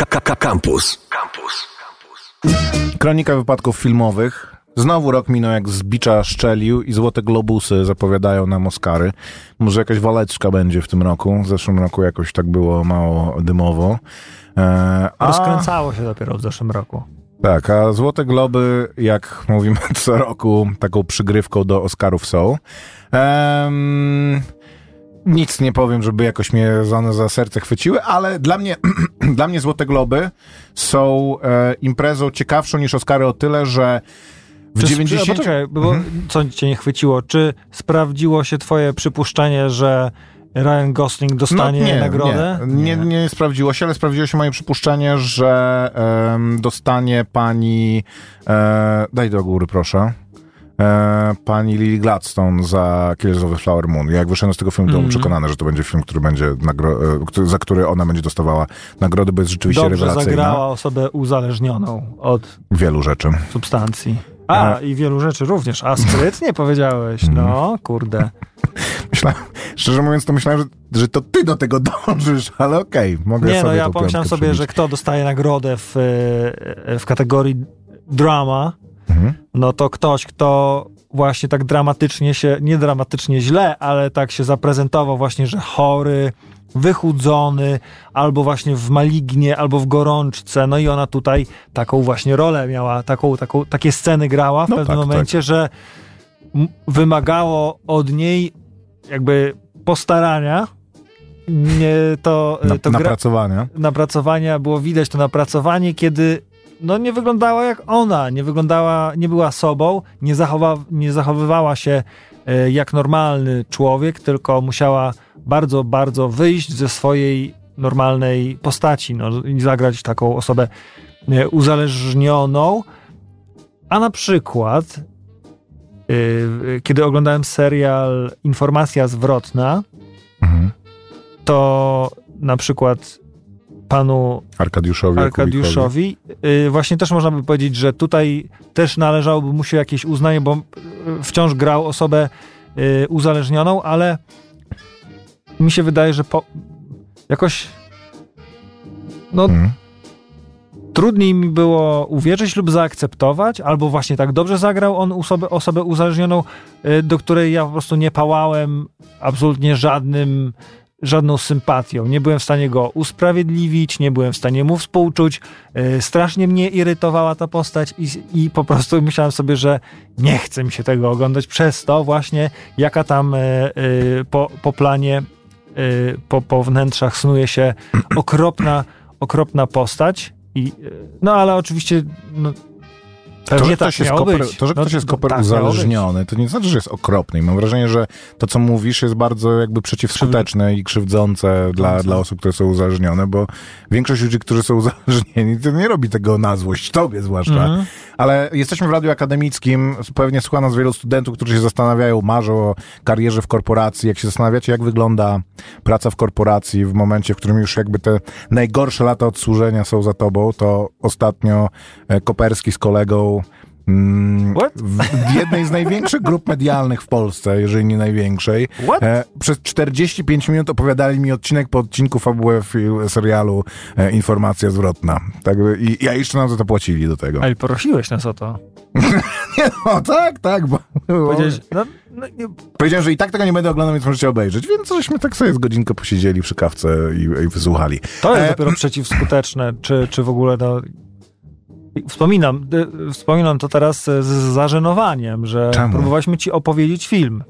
KKK Campus. Campus. Kronika wypadków filmowych. Znowu rok minął jak z bicza szczelił i Złote Globusy zapowiadają nam Oscary. Może jakaś waleczka będzie w tym roku. W zeszłym roku jakoś tak było mało dymowo. E, a, Rozkręcało się dopiero w zeszłym roku. tak, a Złote Globy, jak mówimy co roku, taką przygrywką do Oscarów są. Em, nic nie powiem, żeby jakoś mnie one za serce chwyciły, ale dla mnie, dla mnie Złote Globy są e, imprezą ciekawszą niż Oscary o tyle, że w Czy, 90... Czy, poczekaj, bo Mhm. co cię nie chwyciło? Czy sprawdziło się twoje przypuszczenie, że Ryan Gosling dostanie No, nie, nagrodę? Nie, nie, nie sprawdziło się, ale sprawdziło się moje przypuszczenie, że dostanie pani. E, daj do góry, proszę. E, pani Lily Gladstone za Killers of the Flower Moon. Jak wyszedłem z tego filmu, to byłem Mhm. przekonany, że to będzie film, który będzie nagro- e, który- za który ona będzie dostawała nagrody, bo jest rzeczywiście Dobrze rewelacyjna. zagrała osobę uzależnioną od Wielu rzeczy. substancji. A, E. i wielu rzeczy również. A sprytnie powiedziałeś. Mhm. No, kurde. Myślałem, szczerze mówiąc, to myślałem, że, że to ty do tego dążysz, ale okej, mogę Nie, sobie no ja pomyślałem sobie, że przybić. kto dostaje nagrodę w, e, w kategorii drama, Mhm. no to ktoś, kto właśnie tak dramatycznie się, nie dramatycznie źle, ale tak się zaprezentował właśnie, że chory, wychudzony, albo właśnie w malignie, albo w gorączce. No i ona tutaj taką właśnie rolę miała, taką, taką, takie sceny grała w No pewnym tak, momencie, że m- wymagało od niej jakby postarania. Nie, to, Na, to napracowania. napracowania, było widać to napracowanie, kiedy no nie wyglądała jak ona, nie wyglądała, nie była sobą, nie, zachowa, nie zachowywała się e, jak normalny człowiek, tylko musiała bardzo, bardzo wyjść ze swojej normalnej postaci, no, i zagrać taką osobę e, uzależnioną. A na przykład, e, kiedy oglądałem serial Informacja zwrotna, Mhm. to na przykład panu Arkadiuszowi. Arkadiuszowi. y, Właśnie też można by powiedzieć, że tutaj też należałoby mu się jakieś uznanie, bo y, wciąż grał osobę y, uzależnioną, ale mi się wydaje, że po, jakoś no Mhm. trudniej mi było uwierzyć lub zaakceptować, albo właśnie tak dobrze zagrał on osobę, osobę uzależnioną, do której ja po prostu nie pałałem absolutnie żadnym, żadną sympatią. Nie byłem w stanie go usprawiedliwić, nie byłem w stanie mu współczuć. Y, Strasznie mnie irytowała ta postać i, i po prostu myślałem sobie, że nie chce mi się tego oglądać przez to właśnie, jaka tam y, y, po, po planie, po, po wnętrzach snuje się okropna, okropna postać. I, no ale oczywiście no, To, że tak ktoś jest koper, to, że No, ktoś jest koper tak być. uzależniony, to nie znaczy, że jest okropny. I mam wrażenie, że to, co mówisz, jest bardzo jakby przeciwskuteczne i krzywdzące dla, dla osób, które są uzależnione, bo większość ludzi, którzy są uzależnieni, to nie robi tego na złość, tobie zwłaszcza. Mhm. Ale jesteśmy w radiu akademickim, pewnie słucha nas wielu studentów, którzy się zastanawiają, marzą o karierze w korporacji. Jak się zastanawiacie, jak wygląda praca w korporacji w momencie, w którym już jakby te najgorsze lata odsłużenia są za tobą, to ostatnio e, Koperski z kolegą What? w jednej z największych grup medialnych w Polsce, jeżeli nie największej, What? e, przez 45 minut opowiadali mi odcinek po odcinku fabułę serialu e, Informacja Zwrotna. Tak, I ja jeszcze nam za to płacili do tego. Ale prosiłeś nas o to. No tak, tak, bo Powiedziałeś, no, no, nie, powiedziałem, że i tak tego nie będę oglądał, więc możecie obejrzeć, więc żeśmy tak sobie z godzinkę posiedzieli przy kawce i, i wysłuchali. to jest E, dopiero przeciwskuteczne, czy, czy w ogóle no, Wspominam, y, wspominam to teraz z zażenowaniem, że Czemu? próbowaliśmy ci opowiedzieć film,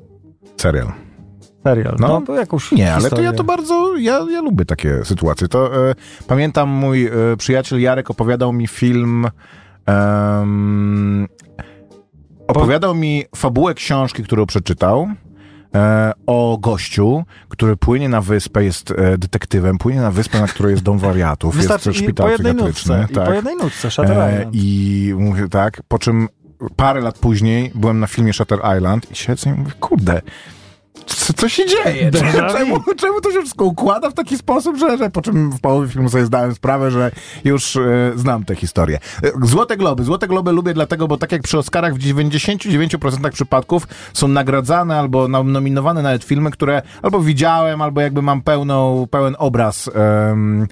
Serial. serial. No, No, to jakąś Nie, ale to historię. ja to bardzo, ja, ja lubię takie sytuacje. To e, pamiętam mój e, przyjaciel Jarek opowiadał mi film em, opowiadał mi fabułę książki, którą przeczytał e, o gościu, który płynie na wyspę, jest e, detektywem, płynie na wyspę, na której jest dom wariatów, Wystarczy jest i szpital po jednej psychiatryczny. nutce, i po jednej nutce, Shutter E. I mówię tak, po czym parę lat później byłem na filmie Shutter Island i siedzę i mówię, kurde, co, co się dzieje? Czemu, czemu to się wszystko układa w taki sposób, że, że po czym w połowie filmu sobie zdałem sprawę, że już e, znam tę historię. E, Złote Globy. Złote Globy lubię dlatego, bo tak jak przy Oscarach w 99% przypadków są nagradzane albo nominowane nawet filmy, które albo widziałem, albo jakby mam pełną, pełen obraz em,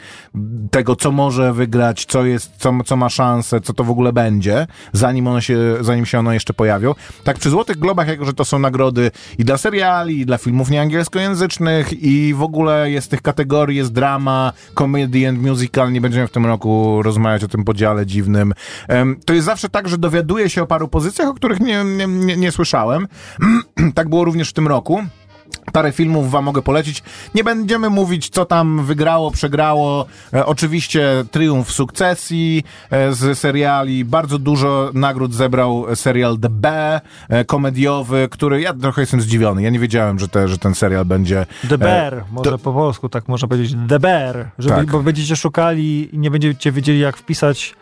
tego, co może wygrać, co jest, co, co ma szansę, co to w ogóle będzie, zanim ono się, zanim się ono jeszcze pojawią. Tak przy Złotych Globach, jako że to są nagrody i dla seriali, i dla filmów nieangielskojęzycznych i w ogóle jest tych kategorii, jest drama, comedy and musical, nie będziemy w tym roku rozmawiać o tym podziale dziwnym. To jest zawsze tak, że dowiaduję się o paru pozycjach, o których nie, nie, nie, nie słyszałem. tak było również w tym roku. Parę filmów wam mogę polecić. Nie będziemy mówić, co tam wygrało, przegrało. E, oczywiście triumf sukcesji e, z seriali. Bardzo dużo nagród zebrał serial The B, e, komediowy, który ja trochę jestem zdziwiony. Ja nie wiedziałem, że, te, że ten serial będzie... The Bear, może po polsku tak można powiedzieć. The Bear, żeby, Tak. bo będziecie szukali i nie będziecie wiedzieli jak wpisać.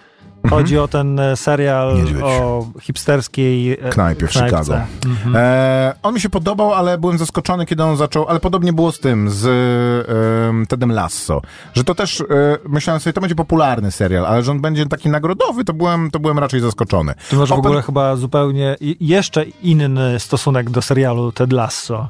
Chodzi o ten e, serial Niedźwiedź. o hipsterskiej e, Knajpie w knajpce. Chicago. Mhm. E, on mi się podobał, ale byłem zaskoczony, kiedy on zaczął, ale podobnie było z tym, z em, Tedem Lasso, że to też, e, myślałem sobie, to będzie popularny serial, ale że on będzie taki nagrodowy, to byłem, to byłem raczej zaskoczony. Ty masz w Open- ogóle chyba zupełnie jeszcze inny stosunek do serialu Ted Lasso.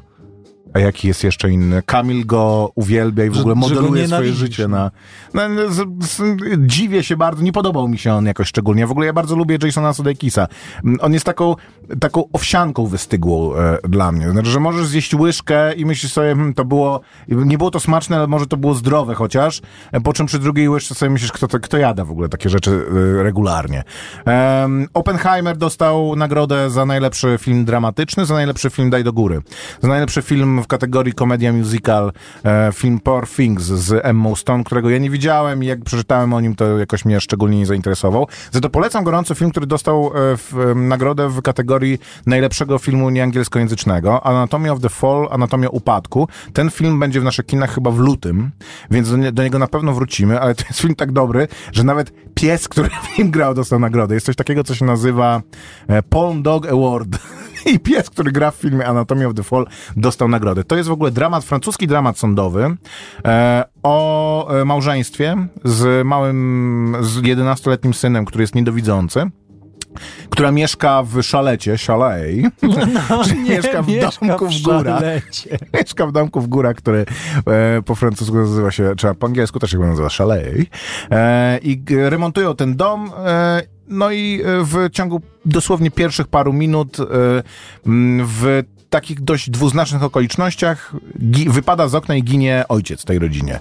A jaki jest jeszcze inny? Kamil go uwielbia i w Że- ogóle modeluje swoje życie na... na no, z, z, dziwię się bardzo, nie podobał mi się on jakoś szczególnie. W ogóle ja bardzo lubię Jasona Sudeikisa. Mm, On jest taką, taką owsianką wystygłą e, dla mnie. Znaczy, że możesz zjeść łyżkę i myślisz sobie, hmm, to było... Nie było to smaczne, ale może to było zdrowe chociaż. E, Po czym przy drugiej łyżce sobie myślisz, kto, to, kto jada w ogóle takie rzeczy e, regularnie. Em, Oppenheimer dostał nagrodę za najlepszy film dramatyczny, za najlepszy film Daj do góry. Za najlepszy film w kategorii komedia musical, e, film Poor Things z Emma Stone, którego ja nie widziałem i jak przeczytałem o nim, to jakoś mnie szczególnie nie zainteresował. Za to polecam gorąco film, który dostał e, w, em, nagrodę w kategorii najlepszego filmu nieangielskojęzycznego. Anatomia of the Fall, Anatomia Upadku. Ten film będzie w naszych kinach chyba w lutym, więc do, nie, do niego na pewno wrócimy, ale to jest film tak dobry, że nawet pies, który w nim grał, dostał nagrodę. Jest coś takiego, co się nazywa e, Palm Dog Award. I pies, który gra w filmie Anatomy of the Fall, dostał nagrodę. To jest w ogóle dramat, francuski dramat sądowy e, o e, małżeństwie z małym, z 11-letnim synem, który jest niedowidzący. Która mieszka w szalecie, chalet, czyli mieszka w domku w górach. szalecie. Mieszka w domku w górach, który e, po francusku nazywa się, czy po angielsku też się nazywa chalet. E, I remontują ten dom. E, no i e, w ciągu dosłownie pierwszych paru minut e, w takich dość dwuznacznych okolicznościach wypada z okna i ginie ojciec tej rodzinie.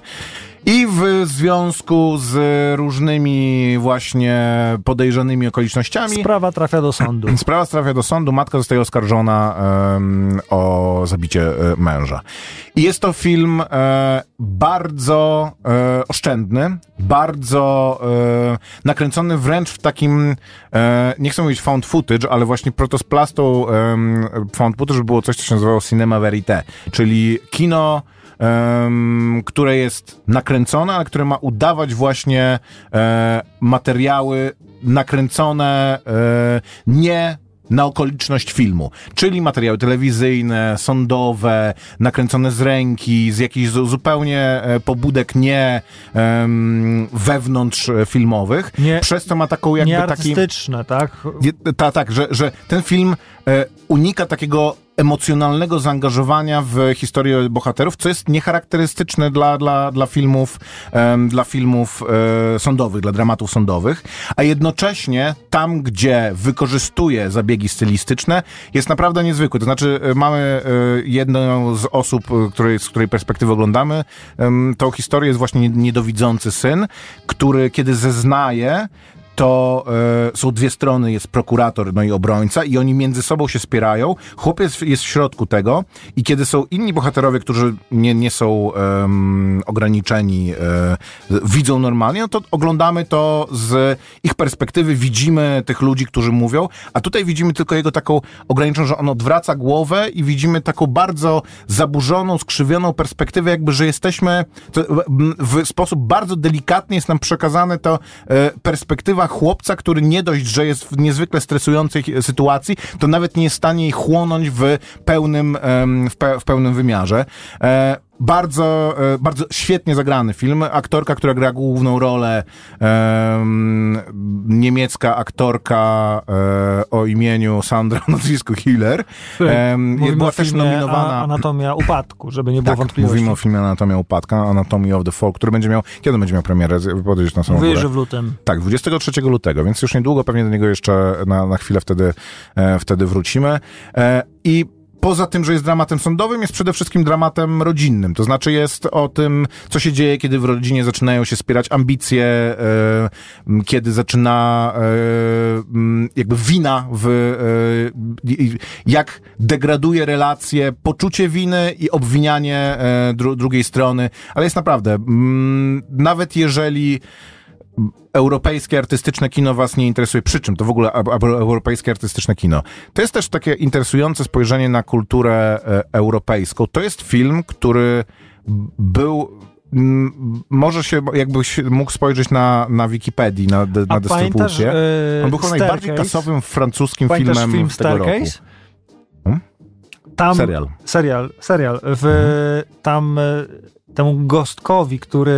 I w związku z różnymi właśnie podejrzanymi okolicznościami Sprawa trafia do sądu. Sprawa trafia do sądu, matka zostaje oskarżona em, o zabicie e, męża. I jest to film e, bardzo e, oszczędny, bardzo e, nakręcony wręcz w takim, e, nie chcę mówić found footage, ale właśnie protosplastą found footage było coś, co się nazywało cinema verite, czyli kino em, które jest nakręcone, ale które ma udawać właśnie e, materiały nakręcone e, nie na okoliczność filmu, czyli materiały telewizyjne, sądowe, nakręcone z ręki, z jakichś zu- zupełnie e, pobudek nie em, wewnątrz e, filmowych, Nie- przez co ma taką jakby taki... Nieartystyczne, tak? Nie, Ta, tak, że, że ten film e, unika takiego emocjonalnego zaangażowania w historię bohaterów, co jest niecharakterystyczne dla, dla, dla filmów, em, dla filmów e, sądowych, dla dramatów sądowych, a jednocześnie tam, gdzie wykorzystuje zabiegi stylistyczne, jest naprawdę niezwykły. To znaczy, e, mamy e, jedną z osób, której, z której perspektywy oglądamy, em, tą historię jest właśnie niedowidzący syn, który kiedy zeznaje, to e, są dwie strony, jest prokurator, no i obrońca i oni między sobą się spierają. Chłopiec jest w środku tego i kiedy są inni bohaterowie, którzy nie, nie są ograniczeni, e, widzą normalnie, no to oglądamy to z ich perspektywy, widzimy tych ludzi, którzy mówią, a tutaj widzimy tylko jego taką ograniczoną, że on odwraca głowę i widzimy taką bardzo zaburzoną, skrzywioną perspektywę, jakby, że jesteśmy, w sposób bardzo delikatny jest nam przekazane to e, perspektywa chłopca, który nie dość, że jest w niezwykle stresującej sytuacji, to nawet nie jest w stanie jej chłonąć w pełnym, w, pe, w pełnym wymiarze. Bardzo, e, bardzo świetnie zagrany film. Aktorka, która gra główną rolę, em, niemiecka aktorka e, o imieniu Sandra, nazwisku Hiller, Mówimy była też nominowana. Anatomia upadku, żeby nie było tak, wątpliwości. mówimy o filmie Anatomia Upadka, Anatomy of the Fall, który będzie miał, kiedy będzie miał premierę? Podejść na samą że w lutym. Tak, 23 lutego, więc już niedługo pewnie do niego jeszcze na, na chwilę wtedy, e, wtedy wrócimy. E, I poza tym, że jest dramatem sądowym, jest przede wszystkim dramatem rodzinnym. To znaczy jest o tym, co się dzieje, kiedy w rodzinie zaczynają się spierać ambicje, e, kiedy zaczyna e, jakby wina w, e, jak degraduje relacje, poczucie winy i obwinianie dru, drugiej strony. Ale jest naprawdę, nawet jeżeli europejskie artystyczne kino was nie interesuje. Przy czym to w ogóle europejskie artystyczne kino? To jest też takie interesujące spojrzenie na kulturę e, europejską. To jest film, który był może się, jakbyś mógł spojrzeć na, na Wikipedii, na, na A pamiętasz dystrybucję. e, On był chyba najbardziej kasowym francuskim Pamiętasz filmem film tego roku. Staircase? Hmm? Tam, Serial. Serial, serial. W, Mhm. Tam e, temu gostkowi, który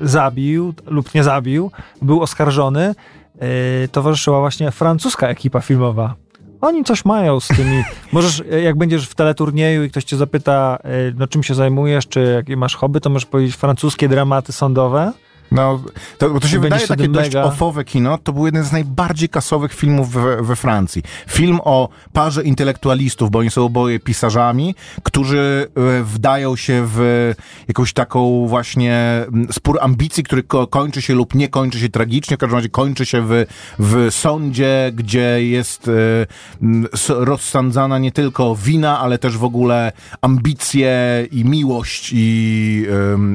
zabił lub nie zabił, był oskarżony, e, towarzyszyła właśnie francuska ekipa filmowa. Oni coś mają z tymi. Możesz, e, jak będziesz w teleturnieju i ktoś cię zapyta, e, no czym się zajmujesz, czy jakie masz hobby, to możesz powiedzieć francuskie dramaty sądowe. No, to, bo to się wydaje takie dość ofowe kino, to był jeden z najbardziej kasowych filmów we, we Francji. Film o parze intelektualistów, bo oni są oboje pisarzami, którzy e, wdają się w jakąś taką właśnie spór ambicji, który ko kończy się lub nie kończy się tragicznie, w każdym razie kończy się w, w sądzie, gdzie jest e, rozsądzana nie tylko wina, ale też w ogóle ambicje i miłość i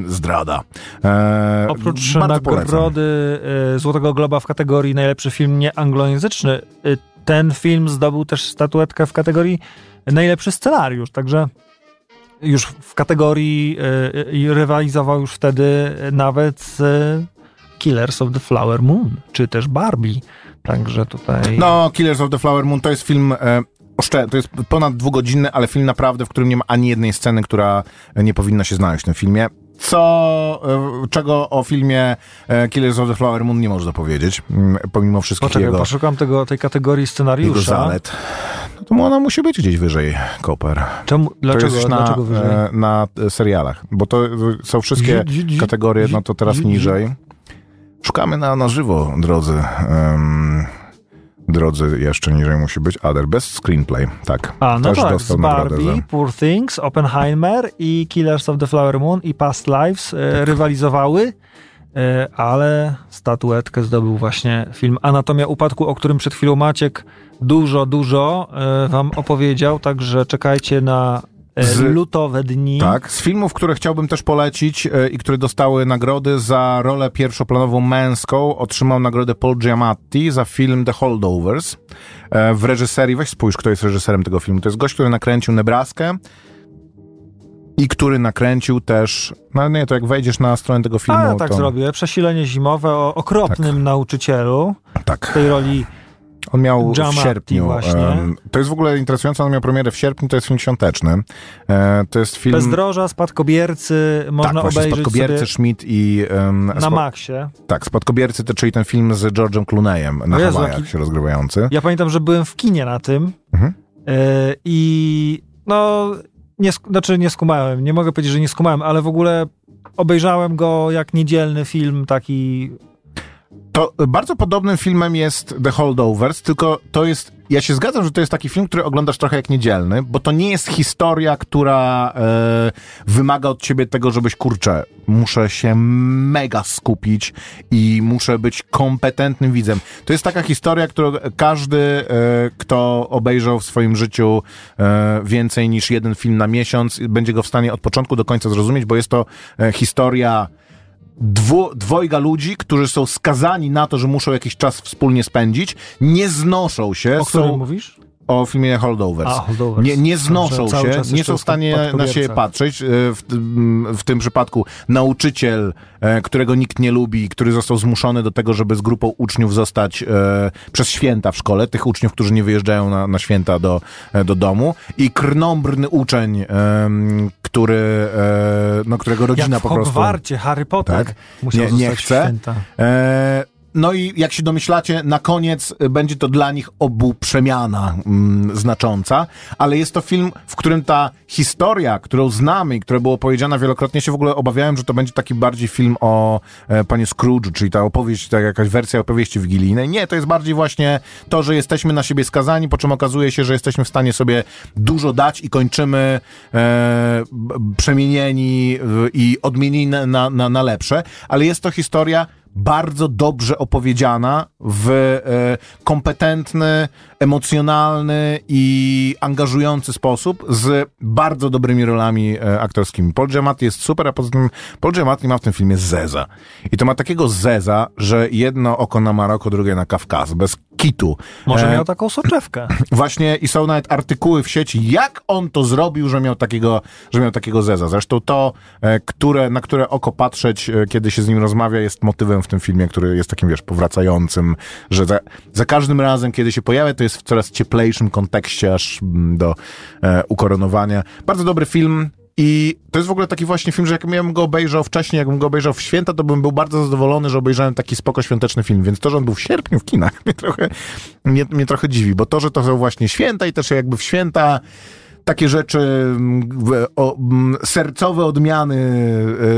zdrada. E, Oprócz nagrody e, Złotego Globa w kategorii najlepszy film nieanglojęzyczny, e, ten film zdobył też statuetkę w kategorii najlepszy scenariusz, także już w kategorii e, i rywalizował już wtedy nawet z Killers of the Flower Moon, czy też Barbie. Także tutaj... No, Killers of the Flower Moon to jest film. E, to jest ponad dwugodzinny, ale film naprawdę, w którym nie ma ani jednej sceny, która nie powinna się znaleźć w tym filmie. Co, e, czego o filmie e, Killers of the Flower Moon nie można powiedzieć, mm, pomimo wszystkich Poczekaj, jego, poszukam tego, tej kategorii jego scenariusza. zalet. No to ona musi być gdzieś wyżej, Koper. Czemu, To dlaczego, jest na, dlaczego wyżej? e, na serialach, bo to są wszystkie kategorie, no to teraz niżej. Szukamy na, na żywo, drodzy. em, drodzy, jeszcze niżej musi być. Other Best Screenplay, tak. A, no Też tak, dostał Barbie, za... Poor Things, Oppenheimer i Killers of the Flower Moon i Past Lives e, rywalizowały, e, ale statuetkę zdobył właśnie film Anatomia Upadku, o którym przed chwilą Maciek dużo, dużo e, wam opowiedział, także czekajcie na Z- lutowe dni. Tak, z filmów, które chciałbym też polecić e, i które dostały nagrody za rolę pierwszoplanową męską, otrzymał nagrodę Paul Giamatti za film The Holdovers. E, w reżyserii, weź spójrz, kto jest reżyserem tego filmu. To jest gość, który nakręcił Nebraskę i który nakręcił też, no nie, to jak wejdziesz na stronę tego filmu, A ja tak to... zrobię. Przesilenie zimowe o okropnym nauczycielu. W Tak, tej roli on miał w Giamatti sierpniu. właśnie. to jest w ogóle interesujące, on miał premierę w sierpniu, to jest film świąteczny. E, to jest film... Bezdroża, Spadkobiercy, można tak, właśnie, obejrzeć Spadkobiercy, sobie Schmidt i... em, na Maxie. Tak, Spadkobiercy, to, czyli ten film z George'em Clooneyem na Jezu, Hawajach jaki- się rozgrywający. Ja pamiętam, że byłem w kinie na tym Mhm. e, i no, nie, znaczy nie skumałem, nie mogę powiedzieć, że nie skumałem, ale w ogóle obejrzałem go jak niedzielny film taki... To bardzo podobnym filmem jest The Holdovers, tylko to jest, ja się zgadzam, że to jest taki film, który oglądasz trochę jak niedzielny, bo to nie jest historia, która e, wymaga od ciebie tego, żebyś, kurczę, muszę się mega skupić i muszę być kompetentnym widzem. To jest taka historia, którą każdy, e, kto obejrzał w swoim życiu e, więcej niż jeden film na miesiąc, będzie go w stanie od początku do końca zrozumieć, bo jest to e, historia dwu, dwojga ludzi, którzy są skazani na to, że muszą jakiś czas wspólnie spędzić, nie znoszą się, O którym są mówisz? O filmie Holdovers. A, Holdovers. Nie, nie znoszą Dobrze, się, nie są w stanie na siebie patrzeć. E, W, tym- w tym przypadku nauczyciel, e, którego nikt nie lubi, który został zmuszony do tego, żeby z grupą uczniów zostać e, przez święta w szkole, tych uczniów, którzy nie wyjeżdżają na, na święta do, e, do domu i krnąbrny uczeń, em, który, e, no, którego rodzina Jak po prostu... Hogwarcie Harry Potter Tak. musiał Nie- nie chce. święta. E, no i jak się domyślacie, na koniec y, będzie to dla nich obu przemiana mm, znacząca, ale jest to film, w którym ta historia, którą znamy i która była powiedziana wielokrotnie, się w ogóle obawiałem, że to będzie taki bardziej film o e, panie Scrooge, czyli ta opowieść, tak jakaś wersja opowieści wigilijnej. Nie, to jest bardziej właśnie to, że jesteśmy na siebie skazani, po czym okazuje się, że jesteśmy w stanie sobie dużo dać i kończymy e, przemienieni i odmienieni na, na, na lepsze, ale jest to historia bardzo dobrze opowiedziana w e, kompetentny, emocjonalny i angażujący sposób z bardzo dobrymi rolami e, aktorskimi. Paul Giamatti jest super, a poza tym Paul Giamatti ma w tym filmie zeza. I to ma takiego zeza, że jedno oko na Maroko, drugie na Kawkaz, bez kitu. Może E, miał taką soczewkę. Właśnie i są nawet artykuły w sieci, jak on to zrobił, że miał takiego, że miał takiego zeza. Zresztą to, e, które, na które oko patrzeć, kiedy się z nim rozmawia, jest motywem w tym filmie, który jest takim, wiesz, powracającym, że za, za każdym razem, kiedy się pojawia, to jest w coraz cieplejszym kontekście aż mm, do e, ukoronowania. Bardzo dobry film. I to jest w ogóle taki właśnie film, że jakbym go obejrzał wcześniej, jakbym go obejrzał w święta, to bym był bardzo zadowolony, że obejrzałem taki spoko świąteczny film. Więc to, że on był w sierpniu w kinach, mnie trochę, mnie, mnie trochę dziwi, bo to, że to są właśnie święta i też jakby w święta takie rzeczy, mm, o, mm, sercowe odmiany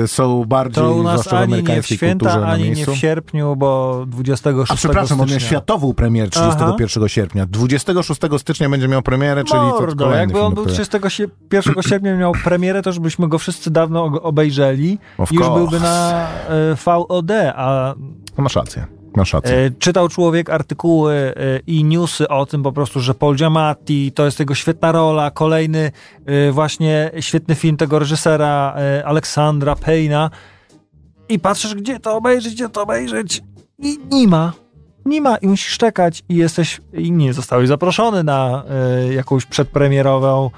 e, są bardziej, To u nas ani nie w święta, ani nie w sierpniu, bo 26 A przepraszam, on miał stycznia. światową premierę 31 Aha. sierpnia. 26 stycznia będzie miał premierę, czyli to Mordo, kolejny jakby on był którego- 31 sierpnia miał premierę, to już byśmy go wszyscy dawno obejrzeli. Of Już course. byłby na e, VOD, a No masz rację, masz rację. e, czytał człowiek artykuły e, i newsy o tym po prostu, że Paul Giamatti, to jest jego świetna rola, kolejny e, właśnie świetny film tego reżysera e, Aleksandra Payna i patrzysz, gdzie to obejrzeć, gdzie to obejrzeć i nie ma. Nie ma i musisz czekać i jesteś, i nie zostałeś zaproszony na jakąś przedpremierową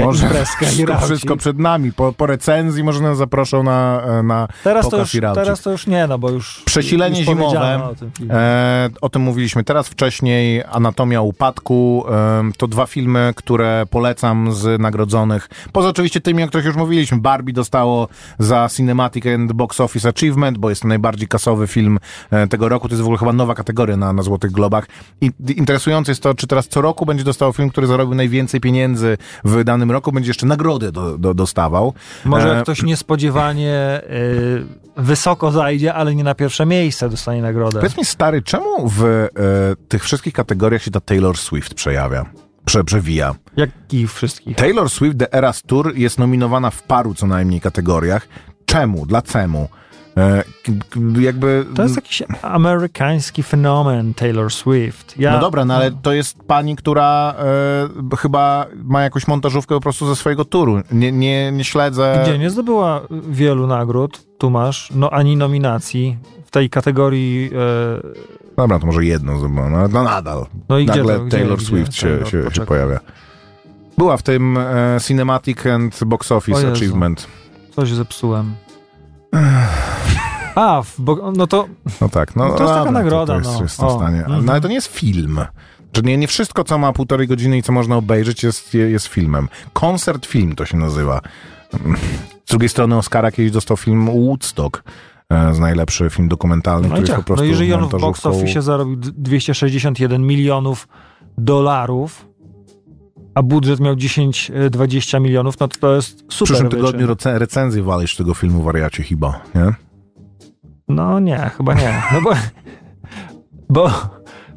Może imprezkę wszystko, wszystko przed nami. Po, po recenzji może nas zaproszą na, e, na Teraz to, pokaz już, i rauci. teraz to już nie, no bo już Przesilenie już zimowe. O, tym. E, o tym mówiliśmy teraz wcześniej. Anatomia upadku. E, to dwa filmy, które polecam z nagrodzonych. Poza oczywiście tymi, o których już mówiliśmy. Barbie dostało za Cinematic and Box Office Achievement, bo jest to najbardziej kasowy film e, tego roku. To jest w ogóle chyba nowa kategoria na, na Złotych Globach. I interesujące jest to, czy teraz co roku będzie dostawał film, który zarobił najwięcej pieniędzy w danym roku, będzie jeszcze nagrodę do, do, dostawał. Może E, jak ktoś niespodziewanie y, wysoko zajdzie, ale nie na pierwsze miejsce dostanie nagrodę. Powiedz mi, stary, czemu w e, tych wszystkich kategoriach się ta Taylor Swift przejawia? Prze, przewija. Jakich wszystkich? Taylor Swift The Eras Tour jest nominowana w paru co najmniej kategoriach. Czemu? Dla czemu? E, jakby... To jest jakiś amerykański fenomen Taylor Swift. Ja, No dobra, no ale to jest pani, która e, chyba ma jakąś montażówkę po prostu ze swojego turu. Nie, nie, nie śledzę... Gdzie nie zdobyła wielu nagród, tu masz, no ani nominacji w tej kategorii. E, Dobra, to może jedną zobaczę, no, no nadal. no i Nagle gdzie to, gdzie, Taylor gdzie? Swift się, Taylor, się, się pojawia. Była w tym e, Cinematic and Box Office. Achievement. Coś zepsułem. A, bo, no to No tak, no, No to jest taka nagroda, To, to jest, no. jest O, stanie. mhm. No ale to nie jest film. Że nie, nie wszystko, co ma półtorej godziny i co można obejrzeć, jest, jest filmem. Koncert film to się nazywa. Z drugiej strony Oscara kiedyś dostał film Woodstock e, z najlepszy film dokumentalny, No, który jest ciach. po prostu no jeżeli on w box office zarobił d- 261 milionów dolarów, a budżet miał 10-20 milionów, no to to jest W super przyszłym wyczyn. tygodniu rece- recenzję walisz tego filmu Wariacie chyba, nie? No nie, chyba nie. No bo, bo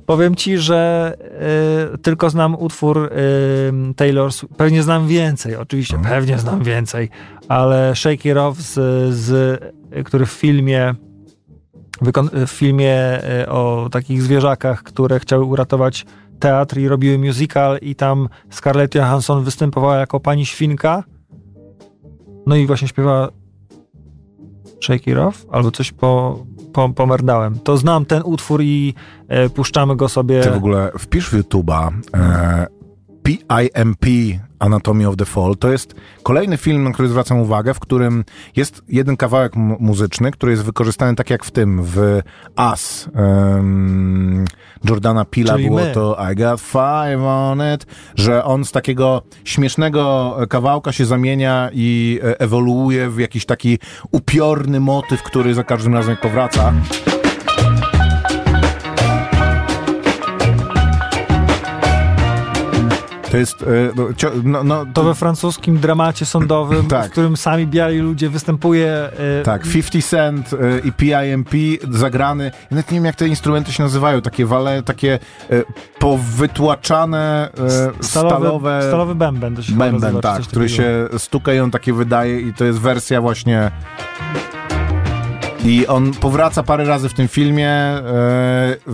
powiem ci, że y, tylko znam utwór y, Taylor Swift. Pewnie znam więcej, oczywiście, Mhm. pewnie znam więcej, ale Shake It Off, z, z, który w filmie w filmie o takich zwierzakach, które chciały uratować teatr i robiły musical i tam Scarlett Johansson występowała jako pani świnka. No i właśnie śpiewała Shake It Off, albo coś po, po, pomerdałem. To znam ten utwór i e, puszczamy go sobie. Ty w ogóle wpisz w YouTube'a e, PIMP Anatomy of the Fall. To jest kolejny film, na który zwracam uwagę, w którym jest jeden kawałek mu- muzyczny, który jest wykorzystany tak jak w tym, w Us. Um, Jordana Pila Czyli było my. to I got five on it, że on z takiego śmiesznego kawałka się zamienia i e, ewoluuje w jakiś taki upiorny motyw, który za każdym razem jak powraca. To jest, e, no, no, no, To we francuskim dramacie sądowym, Tak. w którym sami biali ludzie występuje. e, Tak, 50 Cent y, i PIMP zagrany. Ja nawet nie wiem, jak te instrumenty się nazywają. Takie wale, takie powytłaczane Stalowy, stalowe... stalowy bęben. To się Bęben, nazywa, tak, który się stuka i on takie wydaje i to jest wersja właśnie... I on powraca parę razy w tym filmie e,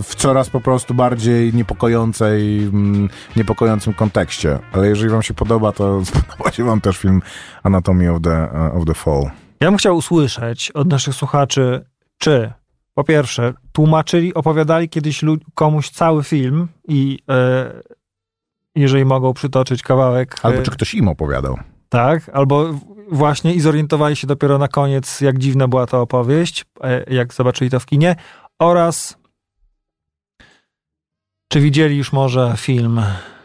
w coraz po prostu bardziej niepokojącej, mm, niepokojącym kontekście. Ale jeżeli wam się podoba, to spodoba się wam też film Anatomy of the, of the Fall. Ja bym chciał usłyszeć od naszych słuchaczy, czy po pierwsze tłumaczyli, opowiadali kiedyś komuś cały film i e, jeżeli mogą przytoczyć kawałek, Albo e, czy ktoś im opowiadał. tak, albo właśnie i zorientowali się dopiero na koniec, jak dziwna była ta opowieść, e, jak zobaczyli to w kinie, oraz czy widzieli już może film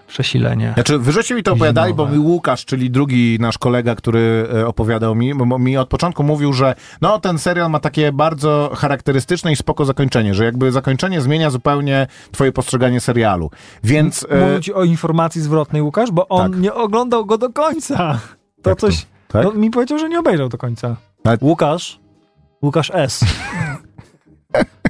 Przesilenie. Znaczy, wy żeście mi to opowiadali, bo mi Łukasz, czyli drugi nasz kolega, który e, opowiadał mi, mi od początku mówił, że no ten serial ma takie bardzo charakterystyczne i spoko zakończenie, że jakby zakończenie zmienia zupełnie twoje postrzeganie serialu. Więc... e, Mówił ci o informacji zwrotnej, Łukasz, bo on Tak. nie oglądał go do końca. To Jak to? Tak? No, mi powiedział, że nie obejrzał do końca. Ale- Łukasz. Łukasz S.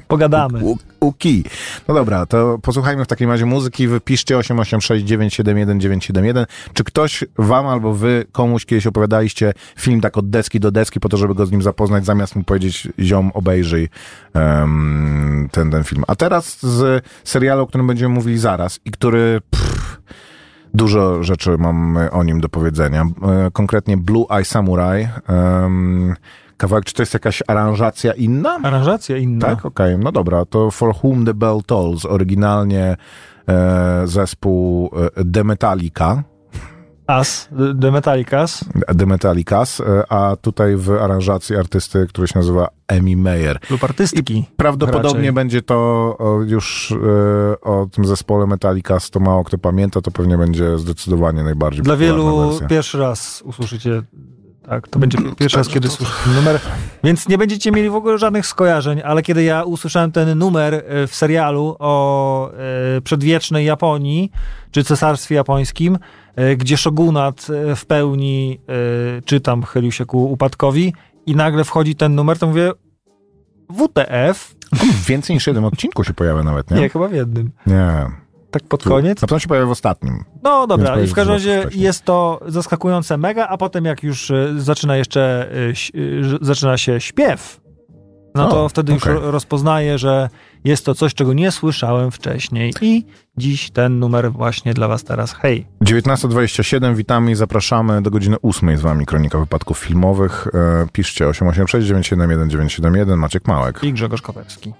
Pogadamy. U- Uki. No dobra, to posłuchajmy w takim razie muzyki. Wypiszcie 886971971. Czy ktoś wam albo wy komuś kiedyś opowiadaliście film tak od deski do deski po to, żeby go z nim zapoznać, zamiast mu powiedzieć ziom obejrzyj em, ten, ten film. A teraz z serialu, o którym będziemy mówili zaraz i który... Pff, Dużo rzeczy mam o nim do powiedzenia. E, Konkretnie Blue Eye Samurai. Kawałek, czy to jest jakaś aranżacja inna? Aranżacja inna. Tak, okej, no dobra, to For Whom the Bell Tolls, oryginalnie e, zespół e, The Metallica, As, The- Metallicas. The Metallicas, e, a tutaj w aranżacji artysty, który się nazywa Amy Meyer. lub artystki. Prawdopodobnie Raczej. będzie to już e, o tym zespole Metallicas, to mało kto pamięta, to pewnie będzie zdecydowanie najbardziej Dla wielu wersja. pierwszy raz usłyszycie, tak, to będzie pierwszy raz, kiedy słyszycie ten numer, więc nie będziecie mieli w ogóle żadnych skojarzeń, ale kiedy ja usłyszałem ten numer e, w serialu o e, przedwiecznej Japonii, czy cesarstwie japońskim, e, gdzie szogunat w pełni, czy tam chylił się ku upadkowi i nagle wchodzi ten numer, to mówię WTF? Więcej niż jeden odcinku się pojawia nawet, nie? Nie, chyba w jednym. Nie. Tak pod Tu- koniec? Na pewno się pojawia w ostatnim. No dobra, i w każdym razie jest to zaskakujące mega, a potem jak już e, zaczyna jeszcze, e, e, zaczyna się śpiew, no to O, wtedy już okej. ro- rozpoznaję, że jest to coś, czego nie słyszałem wcześniej i dziś ten numer właśnie dla was teraz. Hej, 19.27, witamy i zapraszamy do godziny 8 z wami Kronika Wypadków Filmowych. E, piszcie 886 971 971 Maciek Małek. i Grzegorz Kopewski.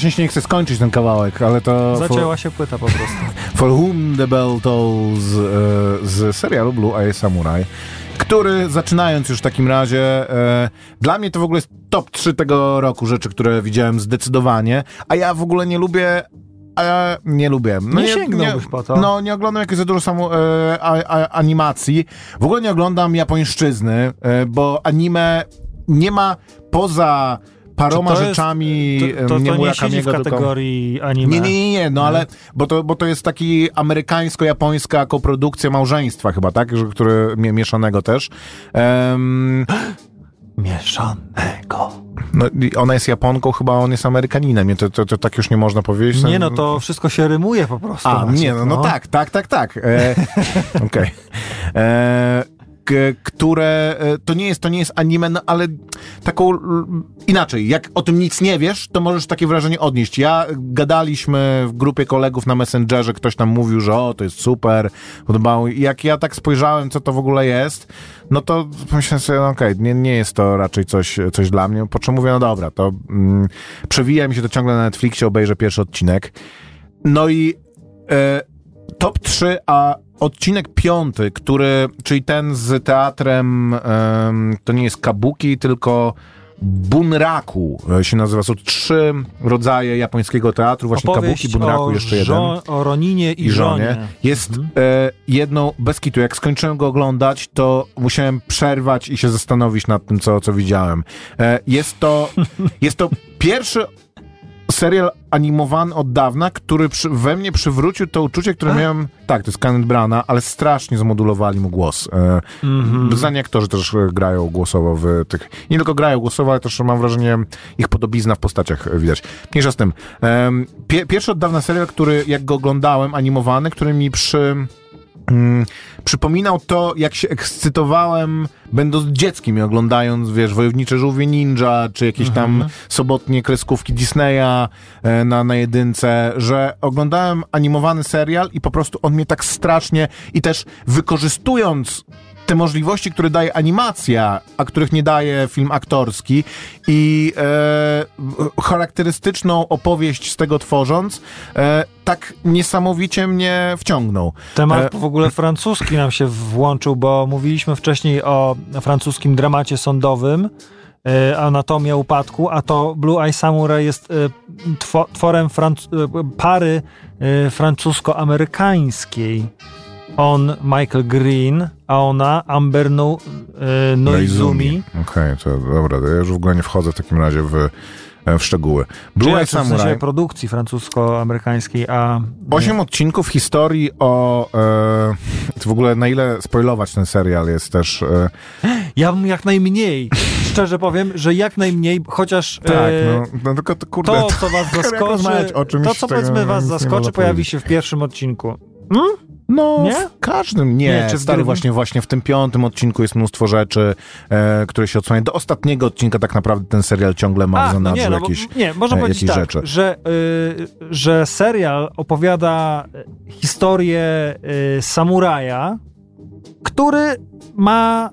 Strasznie się nie chce skończyć ten kawałek, ale to... Zacięła się płyta po prostu. For Whom the Bell Tolls e, z serialu Blue Eye Samurai, który zaczynając już w takim razie, e, dla mnie to w ogóle jest top 3 tego roku rzeczy, które widziałem zdecydowanie, a ja w ogóle nie lubię ja nie lubię. No Nie sięgnąłbyś po to. No, nie oglądam jakoś za dużo samo, e, a, a, animacji. W ogóle nie oglądam japońszczyzny, e, bo anime nie ma poza paroma to jest- rzeczami To, to, to nie nie siedzi w Murakamiego, tylko... kategorii anime. Nie, nie, nie, nie, no ale, bo to, bo to jest taki amerykańsko-japońska koprodukcja małżeństwa chyba, tak? Który, mie- mieszanego też. Em, Mieszanego. no, ona jest Japonką, chyba on jest Amerykaninem, to, to, to tak już nie można powiedzieć. Nie, no to wszystko się rymuje po prostu. A, Maciek, nie, no, no tak, tak, tak, tak. E, Okej. E, k- które, e, to nie jest, to nie jest anime, no, ale taką, inaczej, jak o tym nic nie wiesz, to możesz takie wrażenie odnieść. Ja, gadaliśmy w grupie kolegów na Messengerze, ktoś tam mówił, że o, to jest super, podobało. Jak ja tak spojrzałem, co to w ogóle jest, no to myślałem sobie, no okej, nie, nie jest to raczej coś, coś dla mnie, po czym mówię, no dobra, to mm, przewija mi się to ciągle na Netflixie, obejrzę pierwszy odcinek. No i e, top 3, a odcinek piąty, który, czyli ten z teatrem, em, to nie jest kabuki, tylko bunraku e, się nazywa. Są trzy rodzaje japońskiego teatru, właśnie Opowieść kabuki, bunraku, jeszcze jeden o Roninie i, i żonie. żonie. Jest e, jedną, bez kitu, jak skończyłem go oglądać, to musiałem przerwać i się zastanowić nad tym, co, co widziałem. E, jest to, jest to pierwszy serial animowany od dawna, który przy, we mnie przywrócił to uczucie, które miałem, tak, to jest Kenneth Brana, ale strasznie zmodulowali mu głos. E, Mhm. Znani aktorzy też e, grają głosowo w tych, nie tylko grają głosowo, ale też mam wrażenie, ich podobizna w postaciach e, widać. Mniejsza z tym. Em, pie, pierwszy od dawna serial, który jak go oglądałem, animowany, który mi przy... Mm, przypominał to, jak się ekscytowałem, będąc dzieckiem i oglądając, wiesz, Wojownicze Żółwie Ninja, czy jakieś tam sobotnie kreskówki Disneya e, na, na jedynce, że oglądałem animowany serial i po prostu on mnie tak strasznie i też wykorzystując te możliwości, które daje animacja, a których nie daje film aktorski i e, charakterystyczną opowieść z tego tworząc, e, tak niesamowicie mnie wciągnął. Temat E, w ogóle francuski nam się włączył, bo mówiliśmy wcześniej o francuskim dramacie sądowym, e, Anatomia upadku, a to Blue Eye Samurai jest e, two, tworem pary francusko-amerykańskiej. On Michael Green, a ona Amber no, e, Noizumi. Okej, to dobra, to ja już w ogóle nie wchodzę w takim razie w, e, w szczegóły. Blue Eye Czy w sensie Samurai. produkcji francusko-amerykańskiej, a Osiem odcinków historii o... E, to w ogóle na ile spoilować ten serial jest też... E, ja bym jak najmniej, szczerze powiem, że jak najmniej, chociaż tak, e, no, no tylko to kurde... to, co was zaskoczy, rozmawiać o czymś, to, co powiedzmy was zaskoczy, pojawi się w pierwszym odcinku. No, Nie? w każdym nie. Nie, czy w Stary, właśnie, właśnie w tym piątym odcinku jest mnóstwo rzeczy, e, które się odsłaniają. Do ostatniego odcinka tak naprawdę ten serial ciągle ma w A, no zanadrzu nie, no, bo, jakieś... nie, można e, powiedzieć tak, rzeczy. że, y, że serial opowiada y, historię y, samuraja, który ma,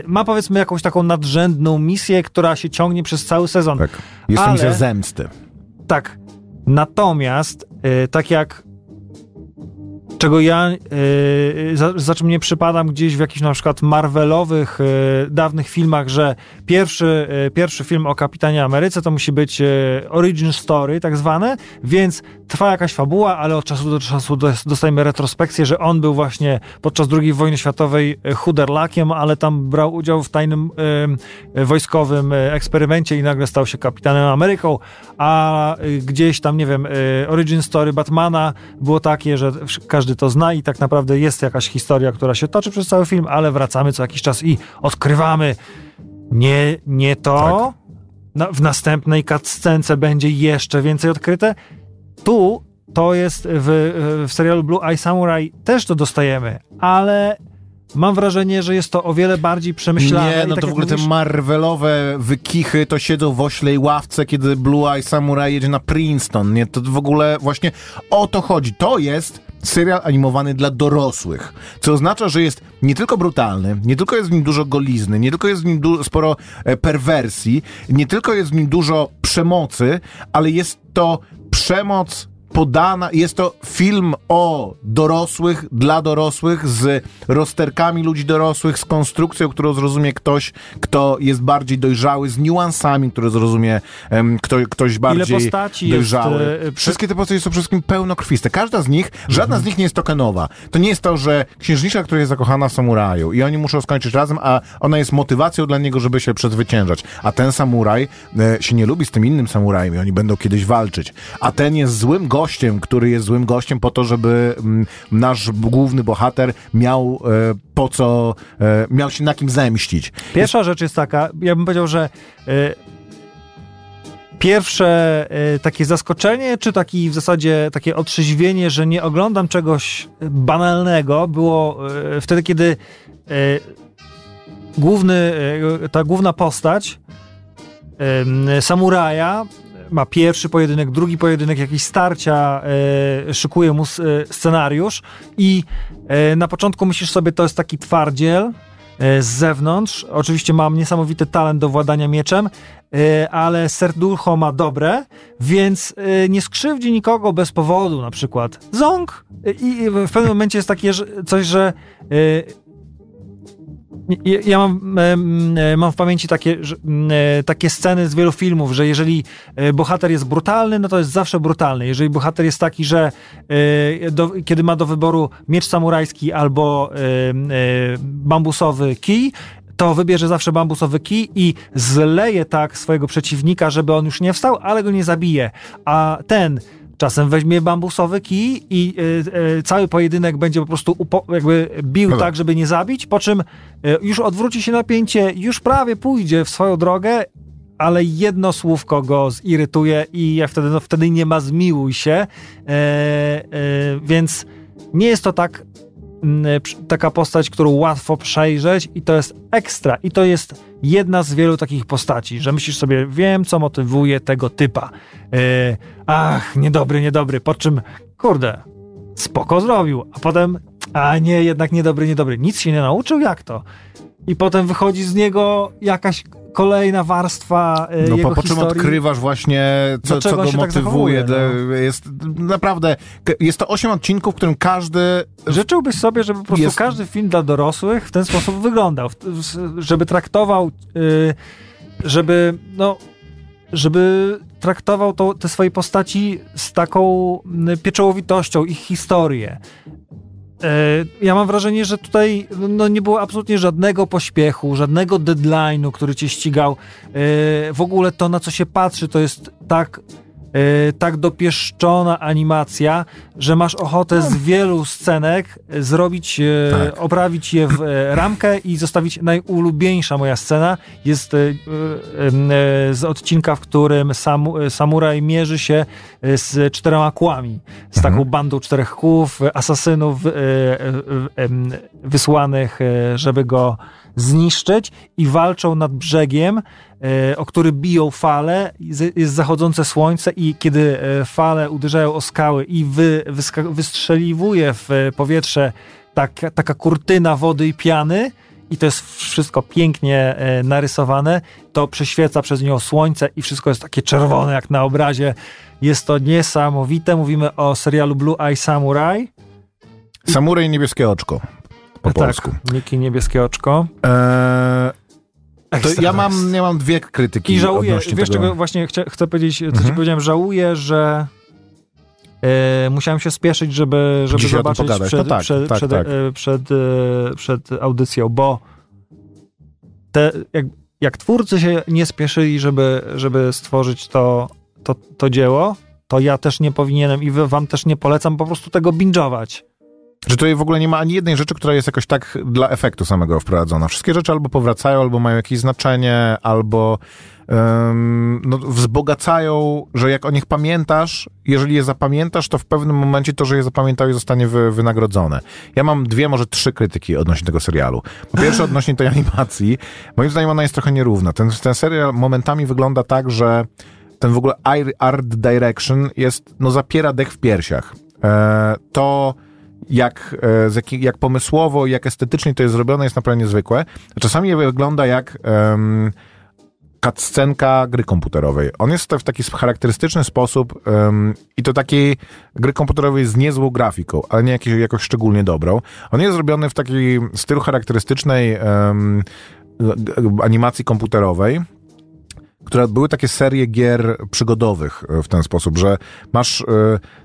y, ma powiedzmy jakąś taką nadrzędną misję, która się ciągnie przez cały sezon. Tak. Jest to misja zemsty. Tak. Natomiast, tak jak czego ja, y, za, za czym nie przypadam gdzieś w jakichś na przykład Marvelowych, y, dawnych filmach, że pierwszy, y, pierwszy film o Kapitanie Ameryce to musi być origin story, tak zwane, więc trwa jakaś fabuła, ale od czasu do czasu dos- dostajemy retrospekcję, że on był właśnie podczas II wojny światowej chuderlakiem, ale tam brał udział w tajnym wojskowym eksperymencie i nagle stał się Kapitanem Ameryką, a gdzieś tam, nie wiem, origin story Batmana było takie, że wsz- każdy to zna i tak naprawdę jest jakaś historia, która się toczy przez cały film, ale wracamy co jakiś czas i odkrywamy nie, nie to. Na, w następnej cutscence będzie jeszcze więcej odkryte. Tu to jest w, w serialu Blue Eye Samurai też to dostajemy, ale mam wrażenie, że jest to o wiele bardziej przemyślane. Nie, no tak to w ogóle te mówisz- Marvelowe wykichy to siedzą w oślej ławce, kiedy Blue Eye Samurai jedzie na Princeton. Nie, to w ogóle właśnie o to chodzi. To jest serial animowany dla dorosłych, co oznacza, że jest nie tylko brutalny, nie tylko jest w nim dużo golizny, nie tylko jest w nim sporo e, perwersji, nie tylko jest w nim dużo przemocy, ale jest to przemoc podana, jest to film o dorosłych, dla dorosłych, z rozterkami ludzi dorosłych, z konstrukcją, którą zrozumie ktoś, kto jest bardziej dojrzały, z niuansami, które zrozumie em, kto, ktoś bardziej postaci dojrzały. jest, Wszystkie te postacie są przede wszystkim pełnokrwiste. Każda z nich, żadna z nich nie jest tokenowa. To nie jest to, że księżniczka, która jest zakochana w samuraju i oni muszą skończyć razem, a ona jest motywacją dla niego, żeby się przezwyciężać. A ten samuraj e, się nie lubi z tym innym samurajem i oni będą kiedyś walczyć. A ten jest złym gościem, który jest złym gościem po to, żeby mm, nasz główny bohater miał e, po co, e, miał się na kim zemścić. Pierwsza rzecz jest taka, ja bym powiedział, że y, pierwsze takie zaskoczenie, czy taki w zasadzie takie otrzeźwienie, że nie oglądam czegoś banalnego, było wtedy, kiedy główny, ta główna postać samuraja ma pierwszy pojedynek, drugi pojedynek, jakieś starcia, y, szykuje mu y, scenariusz i y, na początku myślisz sobie, to jest taki twardziel, e, z zewnątrz. Oczywiście mam niesamowity talent do władania mieczem, e, ale serducho ma dobre, więc e, nie skrzywdzi nikogo bez powodu, na przykład. Ząg! E, I w pewnym momencie jest takie coś, że e, ja- mam, em, e, mam w pamięci takie, e, takie sceny z wielu filmów, że jeżeli e, bohater jest brutalny, no to jest zawsze brutalny. Jeżeli bohater jest taki, że e, do, kiedy ma do wyboru miecz samurajski albo e, e, bambusowy kij, to wybierze zawsze bambusowy kij i zleje tak swojego przeciwnika, żeby on już nie wstał, ale go nie zabije. A ten czasem weźmie bambusowy kij i e, e, cały pojedynek będzie po prostu upo- jakby bił Dobra. tak, żeby nie zabić, po czym e, już odwróci się napięcie, już prawie pójdzie w swoją drogę, ale jedno słówko go zirytuje i ja wtedy, no, wtedy nie ma zmiłuj się, więc nie jest to tak taka postać, którą łatwo przejrzeć i to jest ekstra i to jest jedna z wielu takich postaci, że myślisz sobie, wiem co motywuje tego typa. E, ach, niedobry, niedobry, po czym, kurde, spoko zrobił, a potem, a nie, jednak niedobry, niedobry, nic się nie nauczył, jak to? I potem wychodzi z niego jakaś kolejna warstwa e, No jego po, po czym historii. odkrywasz właśnie, co, co go tak motywuje. zachowuje, Dla- Jest naprawdę, jest to osiem odcinków, w którym każdy Życzyłbyś sobie, żeby po prostu Jest- każdy film dla dorosłych w ten sposób wyglądał, żeby traktował, y, żeby, no, żeby traktował to, te swoje postaci z taką y, pieczołowitością, ich historię. E, Ja mam wrażenie, że tutaj no, nie było absolutnie żadnego pośpiechu, żadnego deadline'u, który cię ścigał. E, W ogóle to, na co się patrzy, to jest tak, e, tak dopieszczona animacja, że masz ochotę z wielu scenek e, zrobić, e, Tak. oprawić je w ramkę i zostawić najulubieńsza moja scena. Jest z odcinka, w którym samu, samuraj mierzy się z czterema kłami, z taką bandą czterech kłów, asasynów wysłanych, żeby go zniszczyć i walczą nad brzegiem, e, o który biją fale, jest zachodzące słońce i kiedy e, fale uderzają o skały i wy, wystrzeliwuje w e, powietrze taka, taka kurtyna wody i piany, i to jest wszystko pięknie narysowane, to prześwieca przez nią słońce i wszystko jest takie czerwone jak na obrazie. Jest to niesamowite. Mówimy o serialu Blue Eye Samurai. Samuraj niebieskie oczko po polsku. Tak, Niki Niebieskie Oczko. Eee, to Ekstra ja mam, ja mam dwie krytyki I żałuję, wiesz tego. czego właśnie chcę, chcę powiedzieć, co ci Mhm. powiedziałem, żałuję, że e, musiałem się spieszyć, żeby, żeby Dzisiaj zobaczyć przed, No tak, przed, tak, przed, tak. e, przed, e, przed audycją, bo te, jak, jak twórcy się nie spieszyli, żeby, żeby stworzyć to, to, to dzieło, to ja też nie powinienem i wam też nie polecam po prostu tego binge'ować. Że tutaj w ogóle nie ma ani jednej rzeczy, która jest jakoś tak dla efektu samego wprowadzona. Wszystkie rzeczy albo powracają, albo mają jakieś znaczenie, albo em, no, wzbogacają, że jak o nich pamiętasz, jeżeli je zapamiętasz, to w pewnym momencie to, że je zapamiętałeś, zostanie wy, wynagrodzone. Ja mam dwie, może trzy krytyki odnośnie tego serialu. Po pierwsze, odnośnie tej animacji. Moim zdaniem ona jest trochę nierówna. Ten, ten serial momentami wygląda tak, że ten w ogóle art direction jest, no zapiera dech w piersiach. E, to jak, e, jak pomysłowo, jak estetycznie to jest zrobione, jest naprawdę niezwykłe. Czasami wygląda jak em, cutscenka gry komputerowej. On jest w taki charakterystyczny sposób em, i to takiej gry komputerowej z niezłą grafiką, ale nie jakiej, jakoś szczególnie dobrą. On jest zrobiony w takim stylu charakterystycznej g- animacji komputerowej, które były takie serie gier przygodowych e, w ten sposób, że masz e,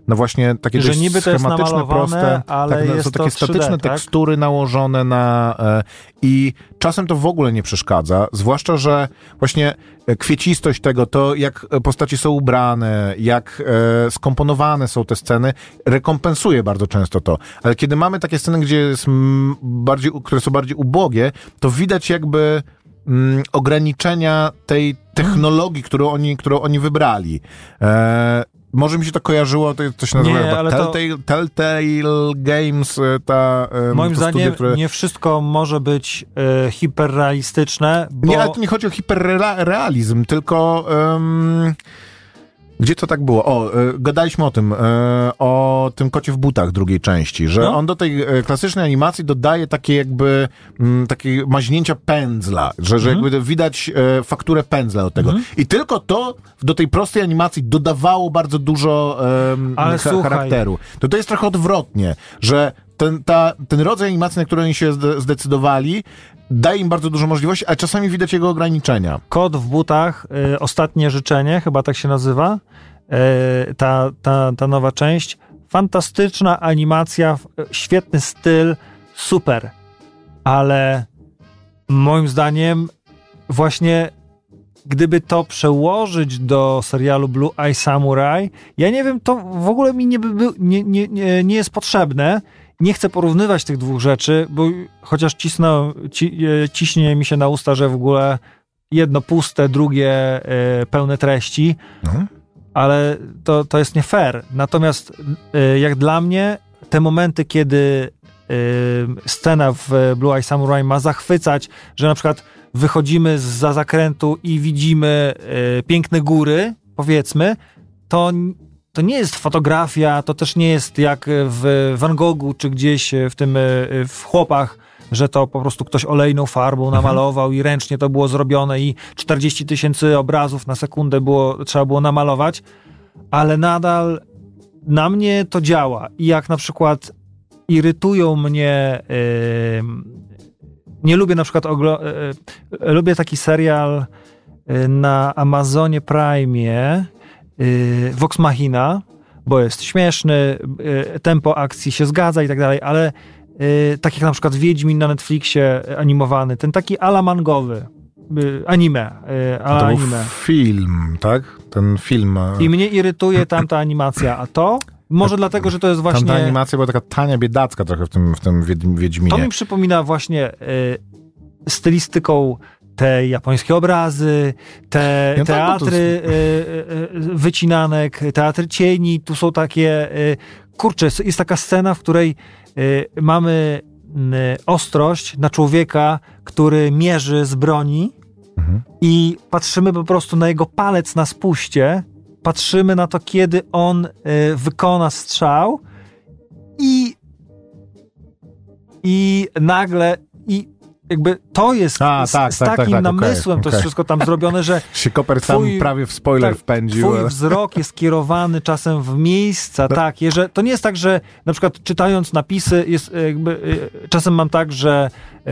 no właśnie takie Że niby schematyczne, proste, ale tak, no, jest są to takie 3D, statyczne tak? tekstury nałożone na e, i czasem to w ogóle nie przeszkadza, zwłaszcza, że właśnie kwiecistość tego, to jak postaci są ubrane, jak skomponowane są te sceny, rekompensuje bardzo często to. Ale kiedy mamy takie sceny, gdzie jest bardziej, które są bardziej ubogie, to widać jakby mm, ograniczenia tej technologii, którą oni, którą oni wybrali. E, może mi się to kojarzyło, to, się nazywa Nie, ale to- Telltale, Telltale Games, e, ta e, Moim zdaniem które... nie wszystko może być e, hiperrealistyczne, bo... Nie, ale to nie chodzi o hiperrealizm, tylko... gdzie to tak było? O, e, gadaliśmy o tym, e, o tym kocie w butach drugiej części, że No. on do tej e, klasycznej animacji dodaje takie jakby mm, takie maźnięcia pędzla, że, że Mhm. jakby widać fakturę pędzla do tego. I tylko to do tej prostej animacji dodawało bardzo dużo słuchaj. charakteru. To to jest trochę odwrotnie, że ten, ta, ten rodzaj animacji, na który oni się zde- zdecydowali, daje im bardzo dużo możliwości, ale czasami widać jego ograniczenia. Kot w butach, y, ostatnie życzenie, chyba tak się nazywa, y, ta, ta, ta nowa część. Fantastyczna animacja, świetny styl, super. Ale moim zdaniem właśnie gdyby to przełożyć do serialu Blue Eye Samurai, ja nie wiem, to w ogóle mi nie, by nie, nie, nie jest potrzebne. Nie chcę porównywać tych dwóch rzeczy, bo chociaż cisnę, ci, e, ciśnie mi się na usta, że w ogóle jedno puste, drugie e, pełne treści, No. ale to, to jest nie fair. Natomiast e, jak dla mnie te momenty, kiedy e, scena w Blue Eye Samurai ma zachwycać, że na przykład wychodzimy za zakrętu i widzimy piękne góry, powiedzmy, to, to nie jest fotografia, to też nie jest jak w Van Goghu czy gdzieś w tym e, w chłopach, że to po prostu ktoś olejną farbą namalował i ręcznie to było zrobione i 40 tysięcy obrazów na sekundę było, trzeba było namalować, ale nadal na mnie to działa. I jak na przykład irytują mnie. Yy, nie lubię na przykład. Oglo- yy, lubię taki serial na Amazonie Prime, Vox Machina, bo jest śmieszny, yy, tempo akcji się zgadza i tak dalej, ale yy, tak jak na przykład Wiedźmin na Netflixie animowany, ten taki ala mangowy, yy, anime, ala To anime. film, tak? Ten film. I mnie irytuje tamta animacja, a to może dlatego, że to jest Tamta właśnie... animacja była taka tania, biedacka trochę w tym, w tym Wiedź- Wiedźminie. To mi przypomina właśnie y, stylistyką te japońskie obrazy, te No tak, bo to teatry y, y, wycinanek, teatry cieni, tu są takie... Y, kurczę, jest taka scena, w której y, mamy y, ostrość na człowieka, który mierzy z broni Mhm. i patrzymy po prostu na jego palec na spuście, patrzymy na to, kiedy on wykona strzał i i nagle i jakby to jest A, z, tak, z tak, takim tak, tak, okej, namysłem, to jest okej. wszystko tam zrobione, że Się Koper sam Twój- prawie w spoiler tak, wpędził. twój ale- wzrok jest kierowany czasem w miejsca No. takie, że to nie jest tak, że na przykład czytając napisy jest e, jakby, e, czasem mam tak, że e,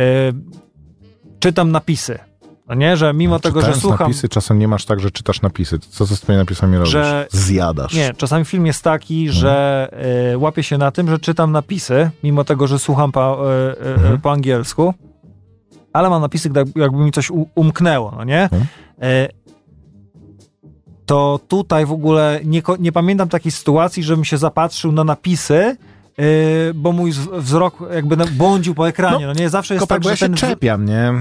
czytam napisy, no nie, że mimo tego, że słucham napisy, czasem nie masz tak, że czytasz napisy. Co ze swoimi napisami robisz? Że- Zjadasz. Nie, czasami film jest taki, Mhm. że e, łapię się na tym, że czytam napisy, mimo tego, że słucham po, e, Mhm. po angielsku, ale mam napisy, jakby mi coś umknęło, no nie? Mhm. E, to tutaj w ogóle nie, nie pamiętam takiej sytuacji, żebym się zapatrzył na napisy, e, bo mój wzrok jakby błądził po ekranie, no, nie? Zawsze jest tak, bo że ja się ten... czepiam, nie?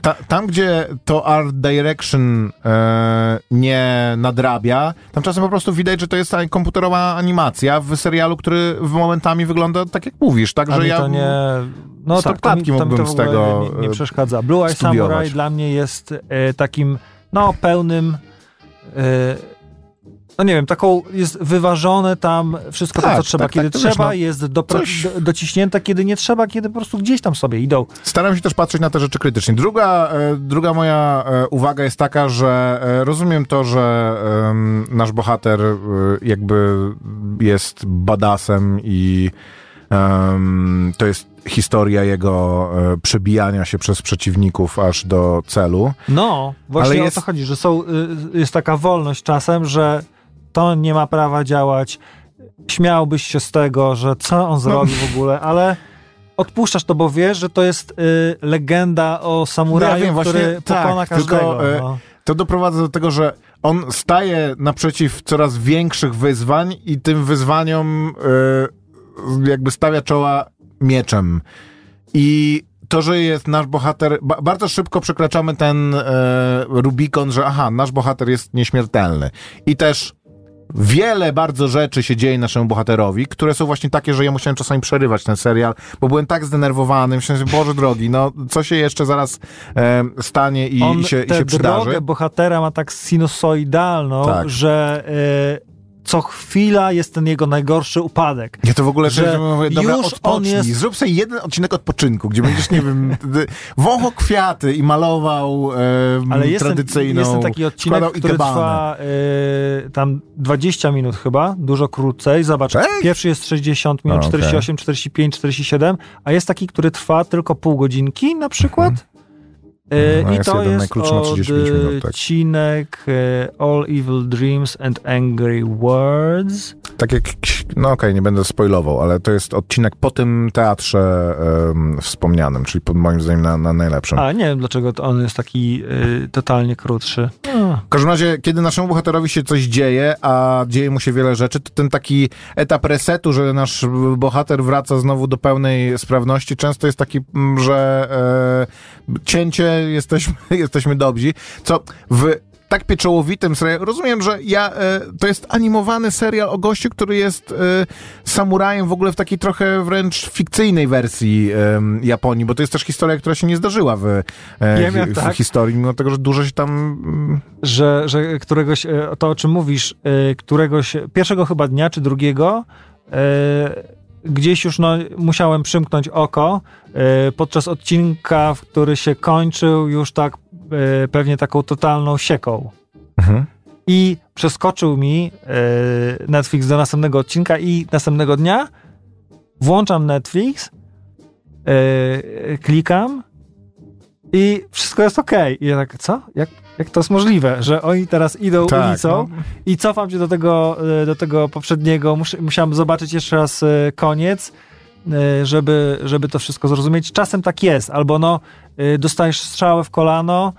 Ta, tam, gdzie to art direction e, nie nadrabia, tam czasem po prostu widać, że to jest komputerowa animacja w serialu, który w momentami wygląda tak, jak mówisz, tak, A że mi ja... to nie... No tak, mi mógłbym w z tego, nie, nie e, przeszkadza. Blue Eye studiować. Samurai dla mnie jest e, takim, no, pełnym e, no nie wiem, taką jest wyważone tam wszystko to, Tak, co trzeba, tak, kiedy tak, to trzeba, wiesz, no, jest dopra- coś- do, dociśnięte, kiedy nie trzeba, kiedy po prostu gdzieś tam sobie idą. Staram się też patrzeć na te rzeczy krytycznie. Druga, e, druga moja e, uwaga jest taka, że e, rozumiem to, że nasz bohater e, jakby jest badasem i to jest historia jego e, przebijania się przez przeciwników aż do celu. No, właśnie Ale o jest- to chodzi, że są, y, jest taka wolność czasem, że to nie ma prawa działać. Śmiałbyś się z tego, że co on zrobi w ogóle, ale odpuszczasz to, bo wiesz, że to jest y, legenda o samuraju, No ja wiem, właśnie który tak, pokona tylko, każdego. e, no. To doprowadza do tego, że on staje naprzeciw coraz większych wyzwań i tym wyzwaniom e, jakby stawia czoła mieczem. I to, że jest nasz bohater, ba bardzo szybko przekraczamy ten e, Rubikon, że aha, nasz bohater jest nieśmiertelny. I też wiele bardzo rzeczy się dzieje naszemu bohaterowi, które są właśnie takie, że ja musiałem czasami przerywać ten serial, bo byłem tak zdenerwowany, myślałem, że Boże drogi, no co się jeszcze zaraz e, stanie i, on i się, i się przydarzy. drogę bohatera ma tak sinusoidalną, Tak. że y, co chwila jest ten jego najgorszy upadek. Ja to w ogóle że mówię, dobra, już on jest- zrób sobie jeden odcinek odpoczynku, gdzie będziesz, nie wiem, wąchał kwiaty i malował e, Ale jest tradycyjną, jest ten taki odcinek, który ikebany. trwa y, tam 20 minut chyba, dużo krócej. Zobacz, Tak? pierwszy jest 60 minut, A, okej. 48, 45, 47, a jest taki, który trwa tylko pół godzinki na przykład. Y, No, I jest to jeden jest najkrótszy na 35 minut, tak. odcinek y, All Evil Dreams and Angry Words. Tak jak, no okej, nie będę spoilował, ale to jest odcinek po tym teatrze em, wspomnianym, czyli pod moim zdaniem na, na najlepszym. A nie wiem, dlaczego on jest taki y, totalnie krótszy. A. W każdym razie, kiedy naszemu bohaterowi się coś dzieje, a dzieje mu się wiele rzeczy, to ten taki etap resetu, że nasz bohater wraca znowu do pełnej sprawności, często jest taki, mm, że e, cięcie, jesteśmy, jesteśmy dobrzy, co w tak pieczołowitym serialu, rozumiem, że ja, e, to jest animowany serial o gościu, który jest e, samurajem w ogóle w takiej trochę wręcz fikcyjnej wersji em, Japonii, bo to jest też historia, która się nie zdarzyła w, e, Wiem, w tak. historii, mimo tego, że dużo się tam mm, że, że któregoś, e, to o czym mówisz, e, któregoś, pierwszego chyba dnia czy drugiego, e, gdzieś już no, musiałem przymknąć oko e, podczas odcinka, w który się kończył już tak e, pewnie taką totalną sieką. Mhm. I przeskoczył mi e, Netflix do następnego odcinka i następnego dnia włączam Netflix, e, klikam i wszystko jest okej. I ja tak, co? Jak, jak to jest możliwe, że oni teraz idą Tak, ulicą no. i cofam się do tego, e, do tego poprzedniego. Mus, musiałem zobaczyć jeszcze raz e, koniec, e, żeby, żeby to wszystko zrozumieć. Czasem tak jest, albo no, e, dostajesz strzałę w kolano,